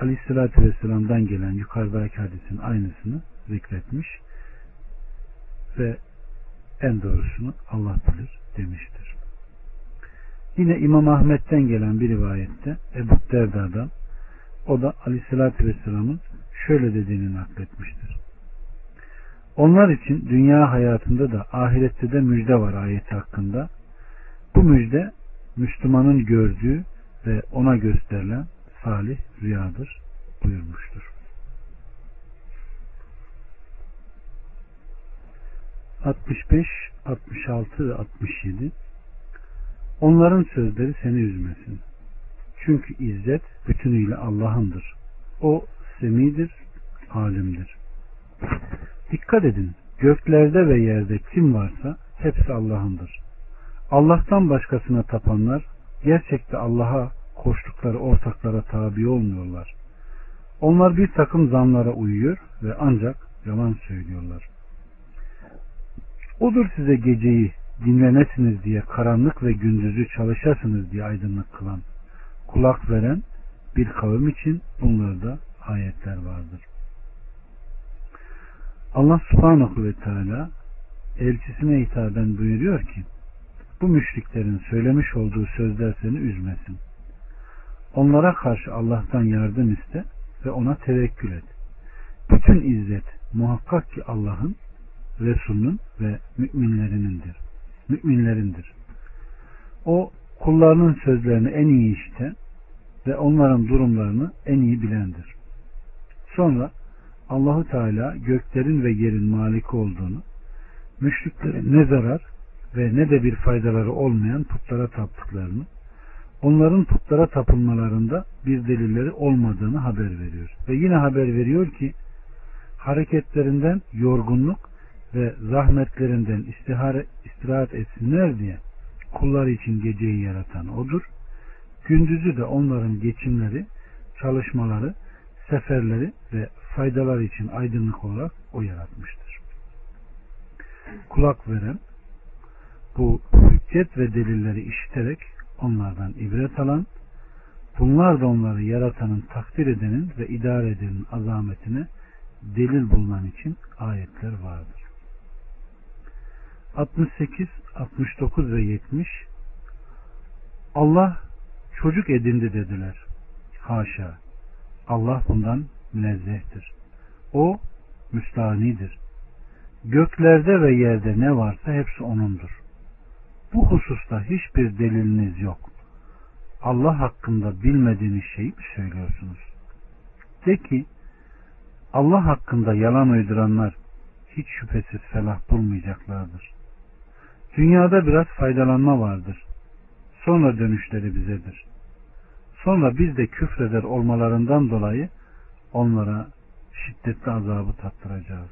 Aleyhisselatü Vesselam'dan gelen yukarıdaki hadisin aynısını zikretmiş ve en doğrusunu Allah bilir demiştir. Yine İmam Ahmet'ten gelen bir rivayette Ebu Derda'dan o da Aleyhisselatü Vesselam'ın şöyle dediğini nakletmiştir. Onlar için dünya hayatında da ahirette de müjde var ayeti hakkında. Bu müjde Müslümanın gördüğü ve ona gösterilen salih rüyadır buyurmuştur. 65, 66 ve 67 Onların sözleri seni üzmesin. Çünkü izzet bütünüyle Allah'ındır. O semidir, alimdir. Dikkat edin, göklerde ve yerde kim varsa hepsi Allah'ındır. Allah'tan başkasına tapanlar gerçekte Allah'a koştukları ortaklara tabi olmuyorlar. Onlar bir takım zanlara uyuyor ve ancak yalan söylüyorlar. Odur size geceyi dinlenesiniz diye karanlık ve gündüzü çalışasınız diye aydınlık kılan, kulak veren bir kavim için bunlarda ayetler vardır. Allah subhanahu ve teala elçisine hitaben buyuruyor ki bu müşriklerin söylemiş olduğu sözler seni üzmesin. Onlara karşı Allah'tan yardım iste ve ona tevekkül et. Bütün izzet muhakkak ki Allah'ın, Resulünün ve müminlerinindir. Müminlerindir. O kullarının sözlerini en iyi işiten ve onların durumlarını en iyi bilendir. Sonra Allahu Teala göklerin ve yerin maliki olduğunu, müşriklerin ne zarar ve ne de bir faydaları olmayan putlara taptıklarını, onların putlara tapılmalarında bir delilleri olmadığını haber veriyor. Ve yine haber veriyor ki hareketlerinden yorgunluk ve zahmetlerinden istirahat etsinler diye kullar için geceyi yaratan odur. Gündüzü de onların geçimleri, çalışmaları, seferleri ve faydalar için aydınlık olarak o yaratmıştır. Kulak veren, bu hüccet ve delilleri işiterek onlardan ibret alan, bunlar da onları yaratanın, takdir edenin ve idare edenin azametine delil bulunan için ayetler vardır. 68, 69 ve 70 Allah çocuk edindi dediler. Haşa. Allah bundan münezzehtir. O müstanidir. Göklerde ve yerde ne varsa hepsi O'nundur. Bu hususta hiçbir deliliniz yok. Allah hakkında bilmediğiniz şeyi mi söylüyorsunuz? De ki Allah hakkında yalan uyduranlar hiç şüphesiz felah bulmayacaklardır. Dünyada biraz faydalanma vardır. Sonra dönüşleri bizedir. Sonra biz de küfreder olmalarından dolayı onlara şiddetli azabı tattıracağız.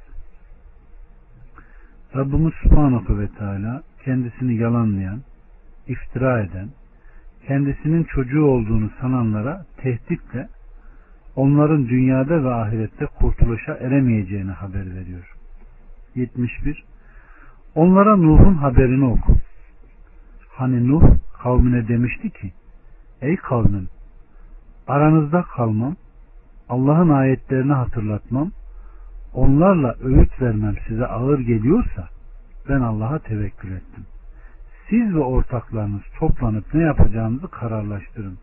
Rabbimiz Subhanahu ve Teala kendisini yalanlayan, iftira eden, kendisinin çocuğu olduğunu sananlara tehditle onların dünyada ve ahirette kurtuluşa eremeyeceğini haber veriyor. 71. Onlara Nuh'un haberini oku. Hani Nuh kavmine demişti ki, Ey kavmim, aranızda kalmam, Allah'ın ayetlerini hatırlatmam, onlarla öğüt vermem size ağır geliyorsa, ben Allah'a tevekkül ettim. Siz ve ortaklarınız toplanıp ne yapacağınızı kararlaştırın.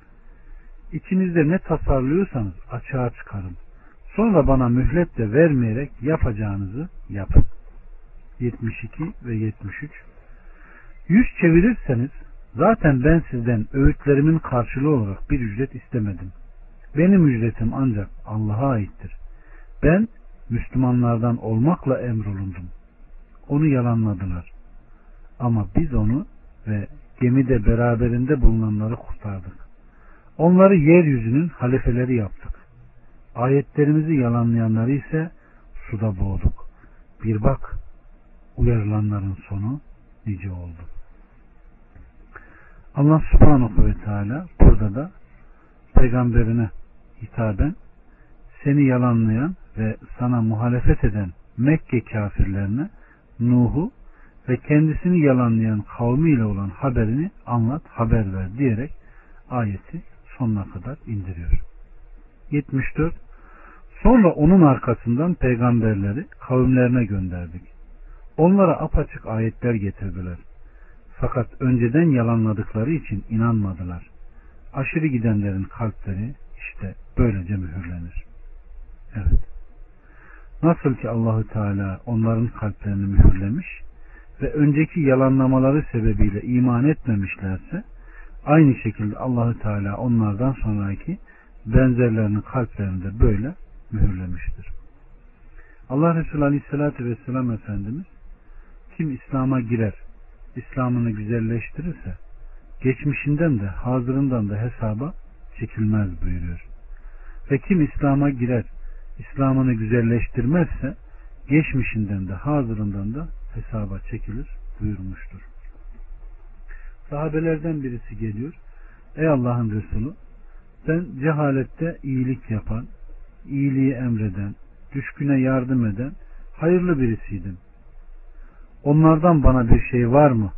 İçinizde ne tasarlıyorsanız açığa çıkarın. Sonra bana mühlet de vermeyerek yapacağınızı yapın. 72 ve 73 Yüz çevirirseniz zaten ben sizden öğütlerimin karşılığı olarak bir ücret istemedim. Benim ücretim ancak Allah'a aittir. Ben Müslümanlardan olmakla emrolundum. Onu yalanladılar. Ama biz onu ve gemide beraberinde bulunanları kurtardık. Onları yeryüzünün halifeleri yaptık. Ayetlerimizi yalanlayanları ise suda boğduk. Bir bak uyarılanların sonu nice oldu. Allah subhanahu ve teala burada da peygamberine hitaben seni yalanlayan ve sana muhalefet eden Mekke kafirlerine Nuh'u ve kendisini yalanlayan kavmiyle olan haberini anlat, haber ver diyerek ayeti sonuna kadar indiriyor. 74. Sonra onun arkasından peygamberleri kavimlerine gönderdik. Onlara apaçık ayetler getirdiler. Fakat önceden yalanladıkları için inanmadılar. Aşırı gidenlerin kalpleri işte böylece mühürlenir. Evet. Nasıl ki Allahü Teala onların kalplerini mühürlemiş ve önceki yalanlamaları sebebiyle iman etmemişlerse aynı şekilde Allahü Teala onlardan sonraki benzerlerinin kalplerini de böyle mühürlemiştir. Allah Resulü Aleyhisselatü Vesselam Efendimiz kim İslam'a girer, İslam'ını güzelleştirirse geçmişinden de hazırından da hesaba çekilmez buyuruyor. Ve kim İslam'a girer, İslam'ını güzelleştirmezse geçmişinden de hazırından da hesaba çekilir buyurmuştur. Sahabelerden birisi geliyor. Ey Allah'ın Resulü ben cehalette iyilik yapan, iyiliği emreden, düşküne yardım eden hayırlı birisiydim. Onlardan bana bir şey var mı?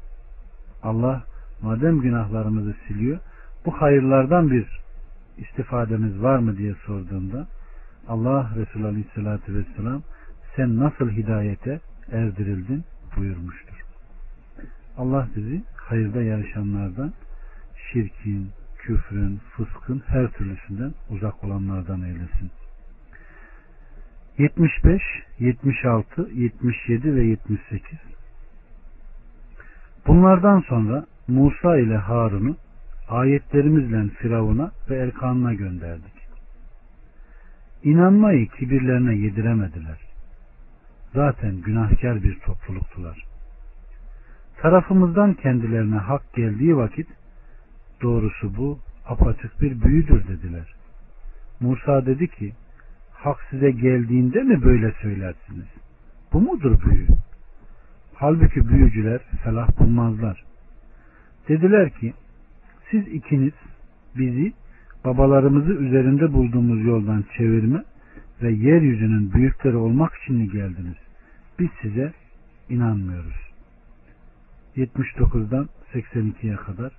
Allah madem günahlarımızı siliyor bu hayırlardan bir istifademiz var mı diye sorduğunda Allah Resulü Aleyhisselatü Vesselam sen nasıl hidayete erdirildin buyurmuştur. Allah bizi hayırda yarışanlardan şirkin, küfrün, fıskın her türlüsünden uzak olanlardan eylesin. 75, 76, 77 ve 78 Bunlardan sonra Musa ile Harun'u ayetlerimizle Firavun'a ve Erkan'ına gönderdik. İnanmayı kibirlerine yediremediler. Zaten günahkar bir topluluktular. Tarafımızdan kendilerine hak geldiği vakit doğrusu bu apaçık bir büyüdür dediler. Musa dedi ki hak size geldiğinde mi böyle söylersiniz? Bu mudur büyü? Halbuki büyücüler felah bulmazlar. Dediler ki siz ikiniz bizi babalarımızı üzerinde bulduğumuz yoldan çevirme ve yeryüzünün büyükleri olmak için mi geldiniz? Biz size inanmıyoruz. 79'dan 82'ye kadar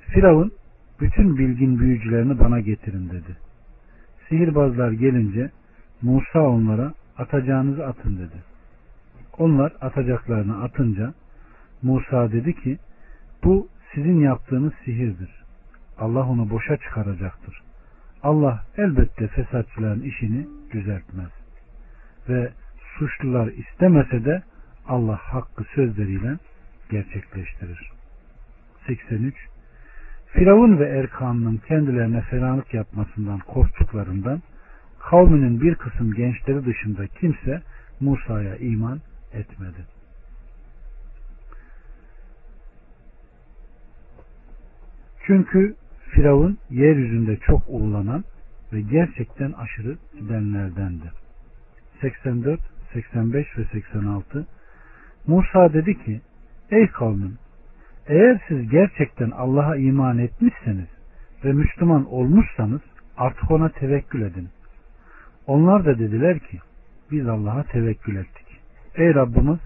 Firavun bütün bilgin büyücülerini bana getirin dedi. Sihirbazlar gelince Musa onlara atacağınızı atın dedi. Onlar atacaklarını atınca Musa dedi ki bu sizin yaptığınız sihirdir. Allah onu boşa çıkaracaktır. Allah elbette fesatçıların işini düzeltmez. Ve suçlular istemese de Allah hakkı sözleriyle gerçekleştirir. 83 Firavun ve Erkan'ın kendilerine fenalık yapmasından korktuklarından kavminin bir kısım gençleri dışında kimse Musa'ya iman etmedi. Çünkü Firavun yeryüzünde çok ulunan ve gerçekten aşırı gidenlerdendi. 84, 85 ve 86 Musa dedi ki Ey kavmim eğer siz gerçekten Allah'a iman etmişseniz ve Müslüman olmuşsanız artık ona tevekkül edin. Onlar da dediler ki biz Allah'a tevekkül ettik. Ey Rabbimiz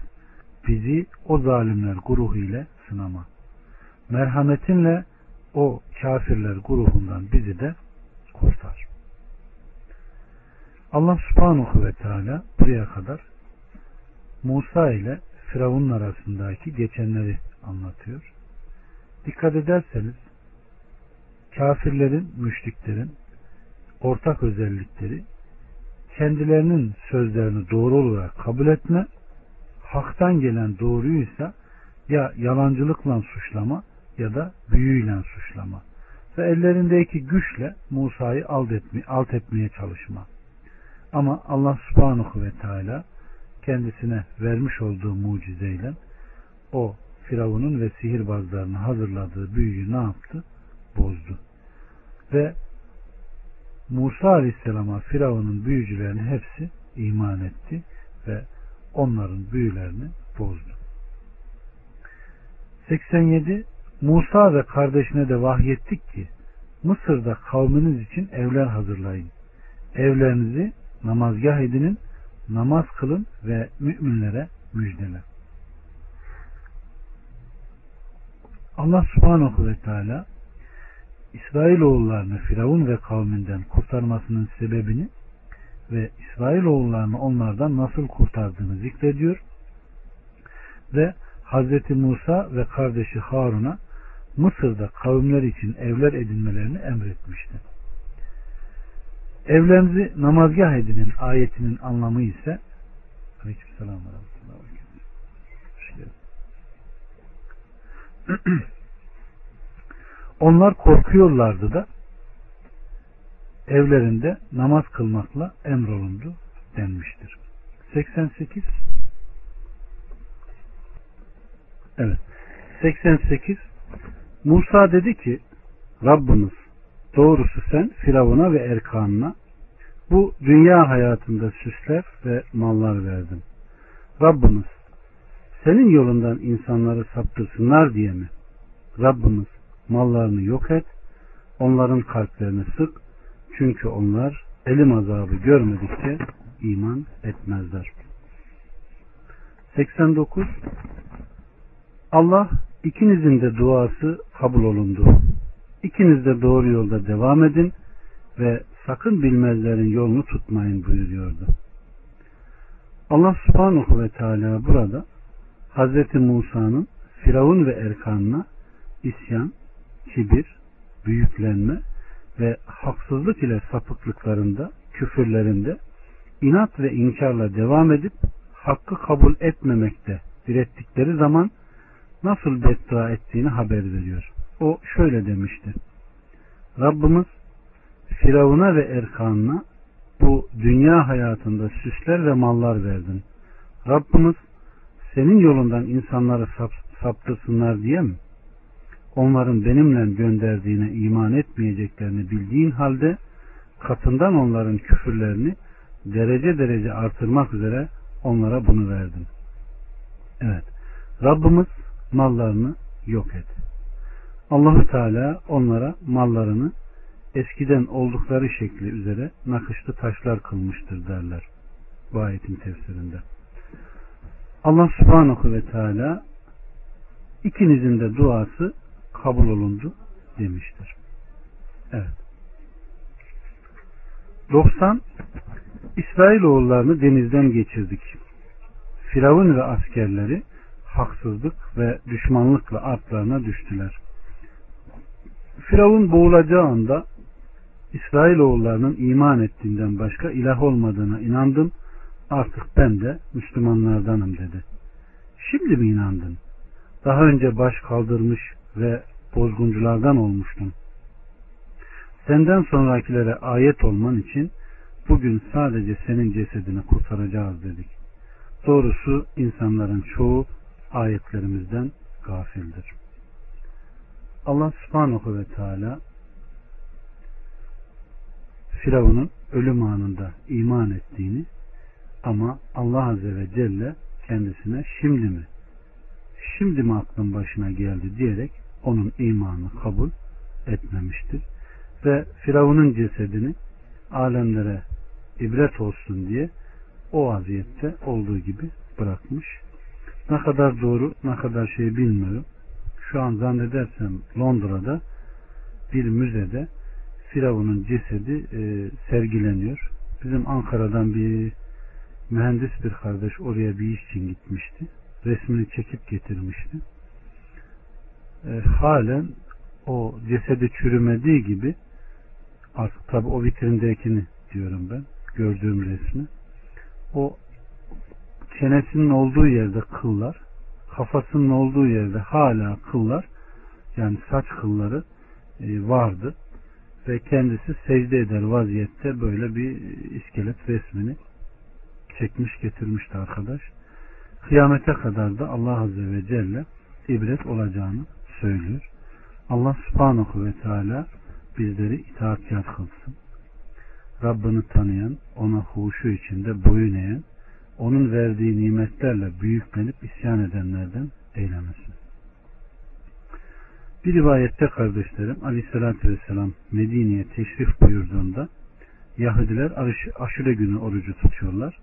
bizi o zalimler grubu ile sınama. Merhametinle o kafirler grubundan bizi de kurtar. Allah subhanahu ve teala buraya kadar Musa ile Firavun'un arasındaki geçenleri anlatıyor. Dikkat ederseniz kafirlerin, müşriklerin ortak özellikleri kendilerinin sözlerini doğru olarak kabul etme, haktan gelen doğruysa ya yalancılıkla suçlama ya da büyüyle suçlama ve ellerindeki güçle Musa'yı alt, etme, alt etmeye çalışma. Ama Allah subhanahu ve teala kendisine vermiş olduğu mucizeyle o Firavun'un ve sihirbazlarını hazırladığı büyüyü ne yaptı? Bozdu. Ve Musa Aleyhisselam'a Firavun'un büyücülerinin hepsi iman etti ve onların büyülerini bozdu. 87 Musa ve kardeşine de vahyettik ki Mısır'da kavminiz için evler hazırlayın. Evlerinizi namazgah edinin, namaz kılın ve müminlere müjdele. Allah subhanahu ve teala İsrailoğullarını Firavun ve kavminden kurtarmasının sebebini ve İsrailoğullarını onlardan nasıl kurtardığını zikrediyor ve Hz. Musa ve kardeşi Harun'a Mısır'da kavimler için evler edinmelerini emretmişti. Evlerinizi namazgah edinin ayetinin anlamı ise Aleykümselam [clears throat] Onlar korkuyorlardı da evlerinde namaz kılmakla emrolundu denmiştir. 88 Evet. 88 Musa dedi ki Rabbimiz doğrusu sen Firavun'a ve Erkan'ına bu dünya hayatında süsler ve mallar verdin. Rabbimiz senin yolundan insanları saptırsınlar diye mi? Rabbimiz mallarını yok et, onların kalplerini sık, çünkü onlar elim azabı görmedikçe iman etmezler. 89 Allah ikinizin de duası kabul olundu. İkiniz de doğru yolda devam edin ve sakın bilmezlerin yolunu tutmayın buyuruyordu. Allah subhanahu ve teala burada Hz. Musa'nın Firavun ve Erkan'ına isyan, kibir, büyüklenme ve haksızlık ile sapıklıklarında, küfürlerinde inat ve inkarla devam edip hakkı kabul etmemekte direttikleri zaman nasıl beddua ettiğini haber veriyor. O şöyle demişti. Rabbimiz Firavun'a ve Erkan'ına bu dünya hayatında süsler ve mallar verdin. Rabbimiz senin yolundan insanları sap, saptırsınlar diye mi? Onların benimle gönderdiğine iman etmeyeceklerini bildiğin halde katından onların küfürlerini derece derece artırmak üzere onlara bunu verdin. Evet. Rabbimiz mallarını yok et. Allahu Teala onlara mallarını eskiden oldukları şekli üzere nakışlı taşlar kılmıştır derler. Bu ayetin tefsirinde. Allah subhanahu ve teala ikinizin de duası kabul olundu demiştir. Evet. 90 İsrailoğullarını denizden geçirdik. Firavun ve askerleri haksızlık ve düşmanlıkla atlarına düştüler. Firavun boğulacağı anda İsrailoğullarının iman ettiğinden başka ilah olmadığına inandım. Artık ben de Müslümanlardanım dedi. Şimdi mi inandın? Daha önce baş kaldırmış ve bozgunculardan olmuştun. Senden sonrakilere ayet olman için bugün sadece senin cesedini kurtaracağız dedik. Doğrusu insanların çoğu ayetlerimizden gafildir. Allah subhanahu ve teala Firavun'un ölüm anında iman ettiğini ama Allah Azze ve Celle kendisine şimdi mi şimdi mi aklın başına geldi diyerek onun imanı kabul etmemiştir. Ve Firavun'un cesedini alemlere ibret olsun diye o vaziyette olduğu gibi bırakmış. Ne kadar doğru ne kadar şey bilmiyorum. Şu an zannedersem Londra'da bir müzede Firavun'un cesedi e, sergileniyor. Bizim Ankara'dan bir mühendis bir kardeş oraya bir iş için gitmişti. Resmini çekip getirmişti. E, halen o cesedi çürümediği gibi artık tabi o vitrindekini diyorum ben gördüğüm resmi o çenesinin olduğu yerde kıllar kafasının olduğu yerde hala kıllar yani saç kılları e, vardı ve kendisi secde eder vaziyette böyle bir iskelet resmini çekmiş getirmişti arkadaş. Kıyamete kadar da Allah Azze ve Celle ibret olacağını söylüyor. Allah subhanahu ve teala bizleri itaatkar kılsın. Rabbini tanıyan, ona huşu içinde boyun eğen, onun verdiği nimetlerle büyüklenip isyan edenlerden eylemesin. Bir rivayette kardeşlerim Aleyhisselatü Vesselam Medine'ye teşrif buyurduğunda Yahudiler aşure günü orucu tutuyorlar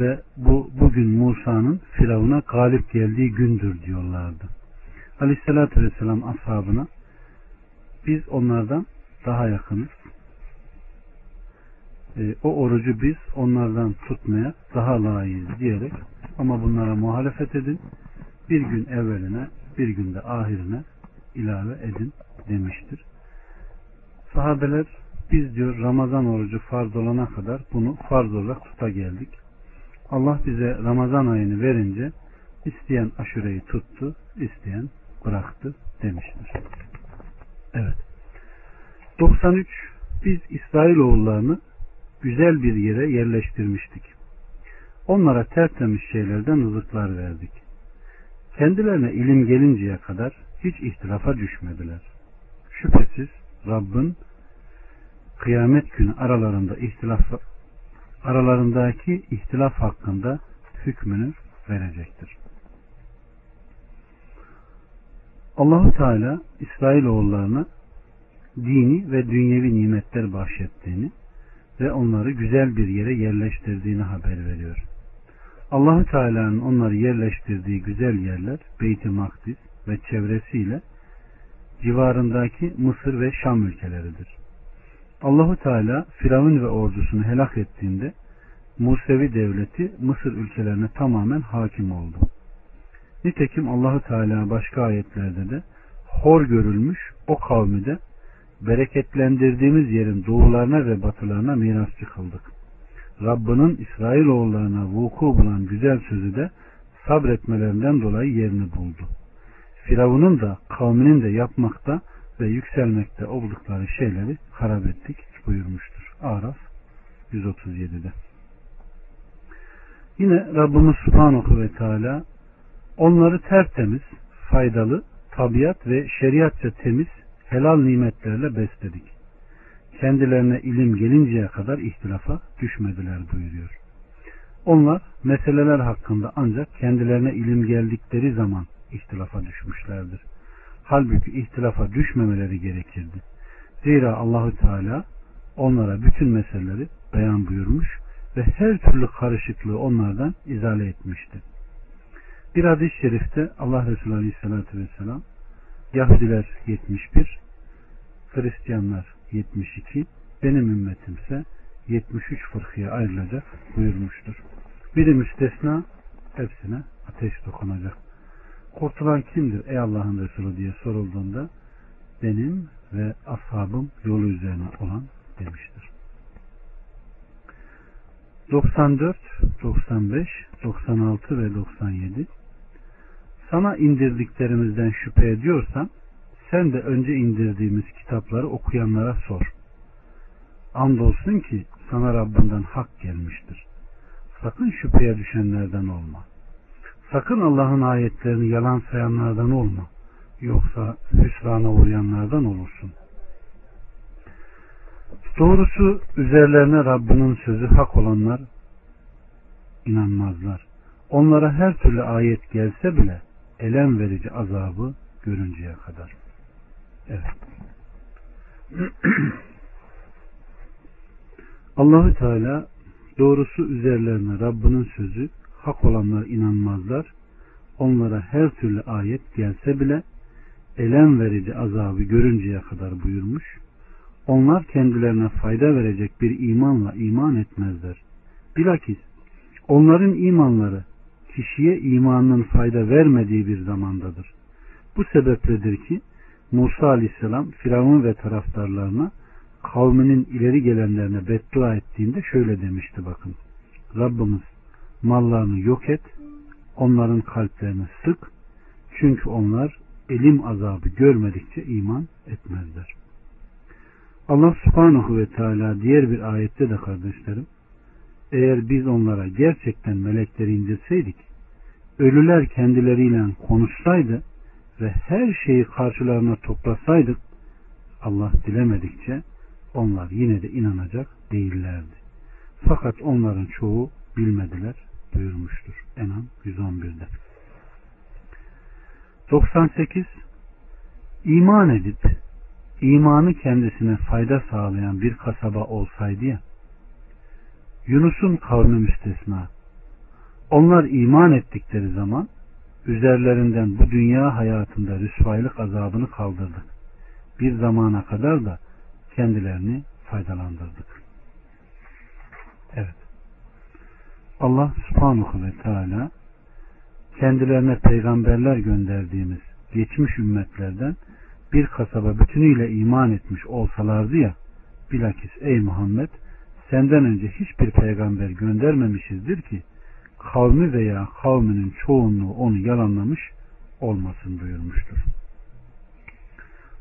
ve bu bugün Musa'nın Firavun'a galip geldiği gündür diyorlardı. Aleyhisselatü Vesselam ashabına biz onlardan daha yakınız. E, o orucu biz onlardan tutmaya daha layığız diyerek ama bunlara muhalefet edin. Bir gün evveline bir günde ahirine ilave edin demiştir. Sahabeler biz diyor Ramazan orucu farz olana kadar bunu farz olarak tuta geldik. Allah bize Ramazan ayını verince isteyen aşureyi tuttu, isteyen bıraktı demiştir. Evet. 93 biz İsrailoğullarını güzel bir yere yerleştirmiştik. Onlara tertemiz şeylerden rızıklar verdik. Kendilerine ilim gelinceye kadar hiç ihtilafa düşmediler. Şüphesiz Rabbin kıyamet günü aralarında ihtilaf aralarındaki ihtilaf hakkında hükmünü verecektir. Allahu Teala İsrailoğullarına dini ve dünyevi nimetler bahşettiğini ve onları güzel bir yere yerleştirdiğini haber veriyor. Allahu Teala'nın onları yerleştirdiği güzel yerler Beyt-i Makdis ve çevresiyle civarındaki Mısır ve Şam ülkeleridir. Allahu Teala Firavun ve ordusunu helak ettiğinde Musevi devleti Mısır ülkelerine tamamen hakim oldu. Nitekim Allahu Teala başka ayetlerde de hor görülmüş o kavmi de bereketlendirdiğimiz yerin doğularına ve batılarına mirasçı kıldık. Rabbinin İsrailoğullarına vuku bulan güzel sözü de sabretmelerinden dolayı yerini buldu. Firavun'un da kavminin de yapmakta ve yükselmekte oldukları şeyleri harap ettik buyurmuştur. Araf 137'de. Yine Rabbimiz Subhanahu ve Teala onları tertemiz, faydalı, tabiat ve şeriatça temiz helal nimetlerle besledik. Kendilerine ilim gelinceye kadar ihtilafa düşmediler buyuruyor. Onlar meseleler hakkında ancak kendilerine ilim geldikleri zaman ihtilafa düşmüşlerdir. Halbuki ihtilafa düşmemeleri gerekirdi. Zira Allahü Teala onlara bütün meseleleri beyan buyurmuş ve her türlü karışıklığı onlardan izale etmişti. Bir hadis-i şerifte Allah Resulü Aleyhisselatü Vesselam Yahudiler 71, Hristiyanlar 72, benim ümmetimse 73 fırkıya ayrılacak buyurmuştur. Biri müstesna, hepsine ateş dokunacak. Kurtulan kimdir ey Allah'ın Resulü diye sorulduğunda benim ve ashabım yolu üzerine olan demiştir. 94, 95, 96 ve 97 Sana indirdiklerimizden şüphe ediyorsan sen de önce indirdiğimiz kitapları okuyanlara sor. Andolsun ki sana Rabbinden hak gelmiştir. Sakın şüpheye düşenlerden olma. Sakın Allah'ın ayetlerini yalan sayanlardan olma. Yoksa hüsrana uğrayanlardan olursun. Doğrusu üzerlerine Rabbinin sözü hak olanlar inanmazlar. Onlara her türlü ayet gelse bile elem verici azabı görünceye kadar. Evet. [clears throat] Allahü Teala doğrusu üzerlerine Rabbinin sözü hak olanlar inanmazlar. Onlara her türlü ayet gelse bile elem verici azabı görünceye kadar buyurmuş. Onlar kendilerine fayda verecek bir imanla iman etmezler. Bilakis onların imanları kişiye imanının fayda vermediği bir zamandadır. Bu sebepledir ki Musa aleyhisselam Firavun ve taraftarlarına kavminin ileri gelenlerine beddua ettiğinde şöyle demişti bakın. Rabbimiz mallarını yok et, onların kalplerini sık, çünkü onlar elim azabı görmedikçe iman etmezler. Allah subhanahu ve teala diğer bir ayette de kardeşlerim, eğer biz onlara gerçekten melekleri indirseydik, ölüler kendileriyle konuşsaydı ve her şeyi karşılarına toplasaydık, Allah dilemedikçe onlar yine de inanacak değillerdi. Fakat onların çoğu bilmediler buyurmuştur. Enam 111'de. 98 İman edip imanı kendisine fayda sağlayan bir kasaba olsaydı ya Yunus'un kavmi müstesna onlar iman ettikleri zaman üzerlerinden bu dünya hayatında rüsvaylık azabını kaldırdık. Bir zamana kadar da kendilerini faydalandırdık. Evet. Allah subhanahu ve teala kendilerine peygamberler gönderdiğimiz geçmiş ümmetlerden bir kasaba bütünüyle iman etmiş olsalardı ya bilakis ey Muhammed senden önce hiçbir peygamber göndermemişizdir ki kavmi veya kavminin çoğunluğu onu yalanlamış olmasın buyurmuştur.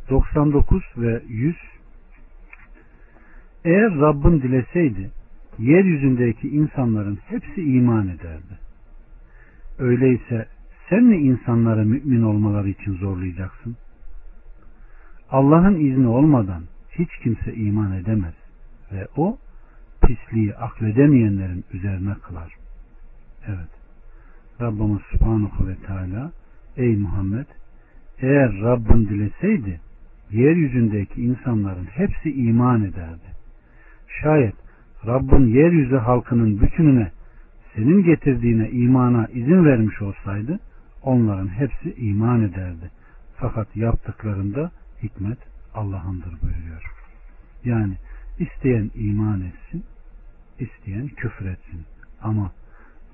99 ve 100 Eğer Rabbin dileseydi yeryüzündeki insanların hepsi iman ederdi. Öyleyse sen mi insanlara mümin olmaları için zorlayacaksın? Allah'ın izni olmadan hiç kimse iman edemez ve o pisliği akledemeyenlerin üzerine kılar. Evet. Rabbimiz Subhanahu ve Teala Ey Muhammed eğer Rabbin dileseydi yeryüzündeki insanların hepsi iman ederdi. Şayet Rabbin yeryüzü halkının bütününe senin getirdiğine imana izin vermiş olsaydı onların hepsi iman ederdi. Fakat yaptıklarında hikmet Allah'ındır buyuruyor. Yani isteyen iman etsin, isteyen küfür etsin. Ama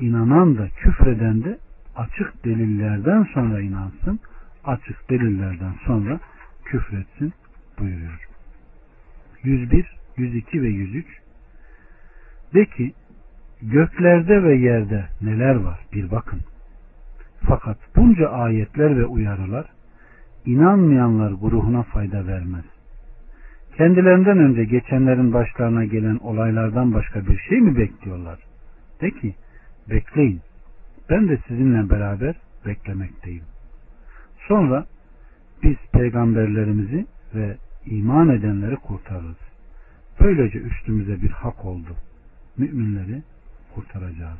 inanan da küfreden de açık delillerden sonra inansın, açık delillerden sonra küfretsin buyuruyor. 101, 102 ve 103 De ki göklerde ve yerde neler var bir bakın. Fakat bunca ayetler ve uyarılar inanmayanlar gruhuna fayda vermez. Kendilerinden önce geçenlerin başlarına gelen olaylardan başka bir şey mi bekliyorlar? De ki bekleyin. Ben de sizinle beraber beklemekteyim. Sonra biz peygamberlerimizi ve iman edenleri kurtarırız. Böylece üstümüze bir hak oldu. Müminleri kurtaracağız.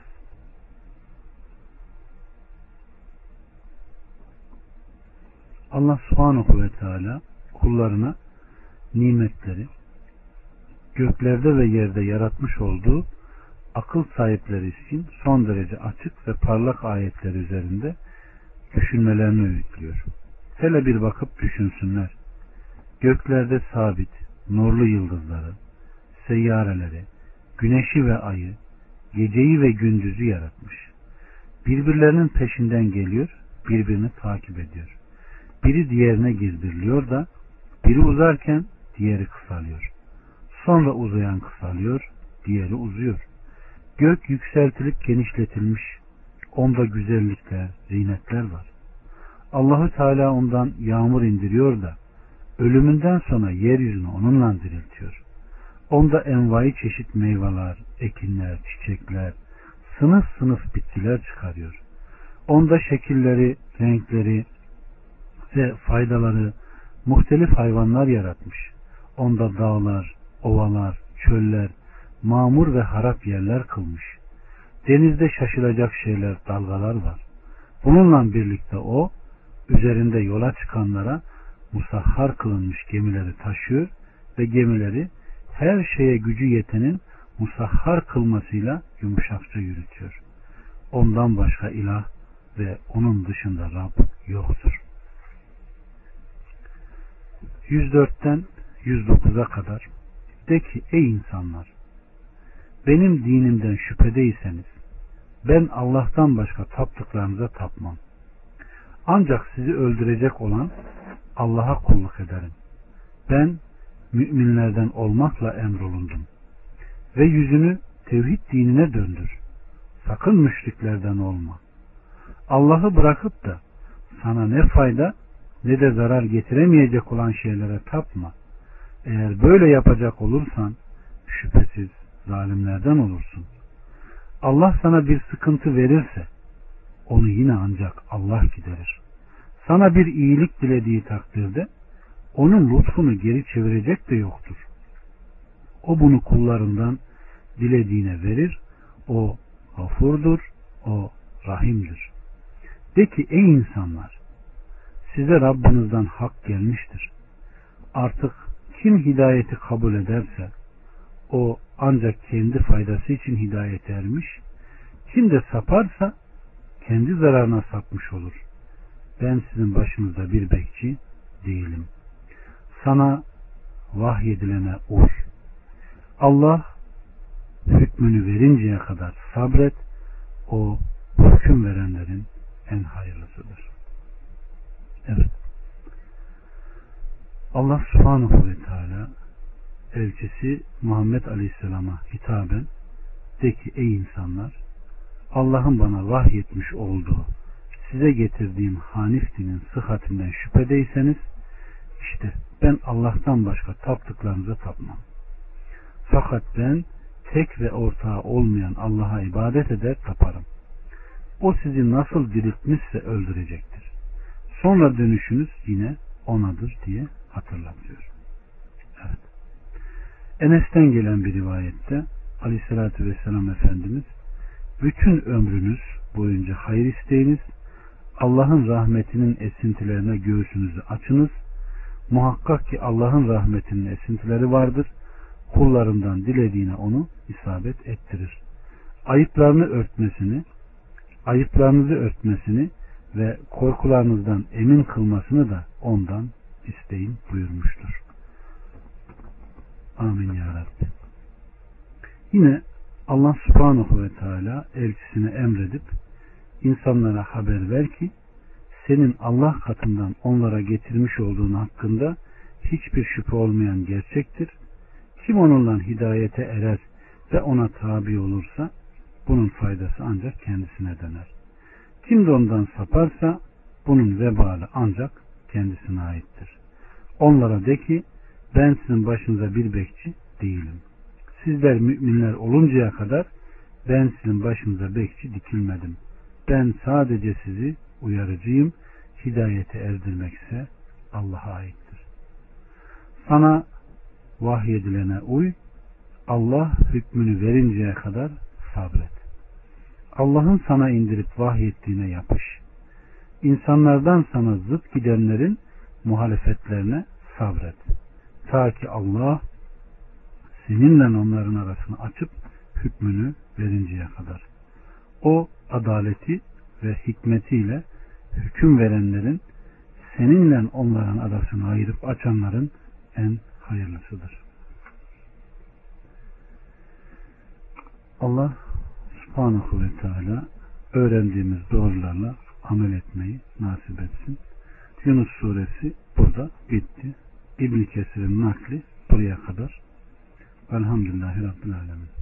Allah subhanahu ve teala kullarına nimetleri göklerde ve yerde yaratmış olduğu akıl sahipleri için son derece açık ve parlak ayetler üzerinde düşünmelerini öğütlüyor. Hele bir bakıp düşünsünler. Göklerde sabit, nurlu yıldızları, seyyareleri, güneşi ve ayı, geceyi ve gündüzü yaratmış. Birbirlerinin peşinden geliyor, birbirini takip ediyor. Biri diğerine girdiriliyor da biri uzarken diğeri kısalıyor. Sonra uzayan kısalıyor, diğeri uzuyor. Gök yükseltilip genişletilmiş. Onda güzellikler, zinetler var. Allahü Teala ondan yağmur indiriyor da ölümünden sonra yeryüzünü onunla diriltiyor. Onda envai çeşit meyveler, ekinler, çiçekler, sınıf sınıf bitkiler çıkarıyor. Onda şekilleri, renkleri ve faydaları muhtelif hayvanlar yaratmış. Onda dağlar, ovalar, çöller, mamur ve harap yerler kılmış. Denizde şaşılacak şeyler, dalgalar var. Bununla birlikte o, üzerinde yola çıkanlara musahhar kılınmış gemileri taşıyor ve gemileri her şeye gücü yetenin musahhar kılmasıyla yumuşakça yürütüyor. Ondan başka ilah ve onun dışında Rab yoktur. 104'ten 109'a kadar de ki ey insanlar benim dinimden şüphedeyseniz ben Allah'tan başka taptıklarınıza tapmam. Ancak sizi öldürecek olan Allah'a kulluk ederim. Ben müminlerden olmakla emrolundum. Ve yüzünü tevhid dinine döndür. Sakın müşriklerden olma. Allah'ı bırakıp da sana ne fayda ne de zarar getiremeyecek olan şeylere tapma. Eğer böyle yapacak olursan şüphesiz zalimlerden olursun. Allah sana bir sıkıntı verirse onu yine ancak Allah giderir. Sana bir iyilik dilediği takdirde onun lütfunu geri çevirecek de yoktur. O bunu kullarından dilediğine verir. O gafurdur. O rahimdir. De ki ey insanlar size Rabbinizden hak gelmiştir. Artık kim hidayeti kabul ederse o ancak kendi faydası için hidayet ermiş. Kim de saparsa kendi zararına sapmış olur. Ben sizin başınızda bir bekçi değilim. Sana vahyedilene uy. Allah hükmünü verinceye kadar sabret. O hüküm verenlerin en hayırlısıdır. Evet. Allah subhanahu ve teala elçisi Muhammed Aleyhisselam'a hitaben de ki ey insanlar Allah'ın bana vahyetmiş olduğu size getirdiğim Hanif dinin sıhhatinden şüphedeyseniz işte ben Allah'tan başka taptıklarınıza tapmam. Fakat ben tek ve ortağı olmayan Allah'a ibadet eder taparım. O sizi nasıl diriltmişse öldürecektir. Sonra dönüşünüz yine onadır diye hatırlatıyor. Enes'ten gelen bir rivayette Aleyhisselatü Vesselam Efendimiz bütün ömrünüz boyunca hayır isteyiniz Allah'ın rahmetinin esintilerine göğsünüzü açınız. Muhakkak ki Allah'ın rahmetinin esintileri vardır. Kullarından dilediğine onu isabet ettirir. Ayıplarını örtmesini, ayıplarınızı örtmesini ve korkularınızdan emin kılmasını da ondan isteyin buyurmuştur. Amin ya Rabbi. Yine Allah subhanahu ve teala elçisine emredip insanlara haber ver ki senin Allah katından onlara getirmiş olduğun hakkında hiçbir şüphe olmayan gerçektir. Kim onunla hidayete erer ve ona tabi olursa bunun faydası ancak kendisine döner. Kim de ondan saparsa bunun vebali ancak kendisine aittir. Onlara de ki ben sizin başınıza bir bekçi değilim. Sizler müminler oluncaya kadar ben sizin başınıza bekçi dikilmedim. Ben sadece sizi uyarıcıyım. Hidayete erdirmekse Allah'a aittir. Sana vahyedilene uy. Allah hükmünü verinceye kadar sabret. Allah'ın sana indirip vahyettiğine yapış. İnsanlardan sana zıt gidenlerin muhalefetlerine sabret. Ta ki Allah seninle onların arasını açıp hükmünü verinceye kadar. O adaleti ve hikmetiyle hüküm verenlerin seninle onların arasını ayırıp açanların en hayırlısıdır. Allah subhanahu ve teala öğrendiğimiz doğrularla amel etmeyi nasip etsin. Yunus suresi burada bitti. İbn Kesir'in nakli buraya kadar. Elhamdülillahi Rabbil Alemin.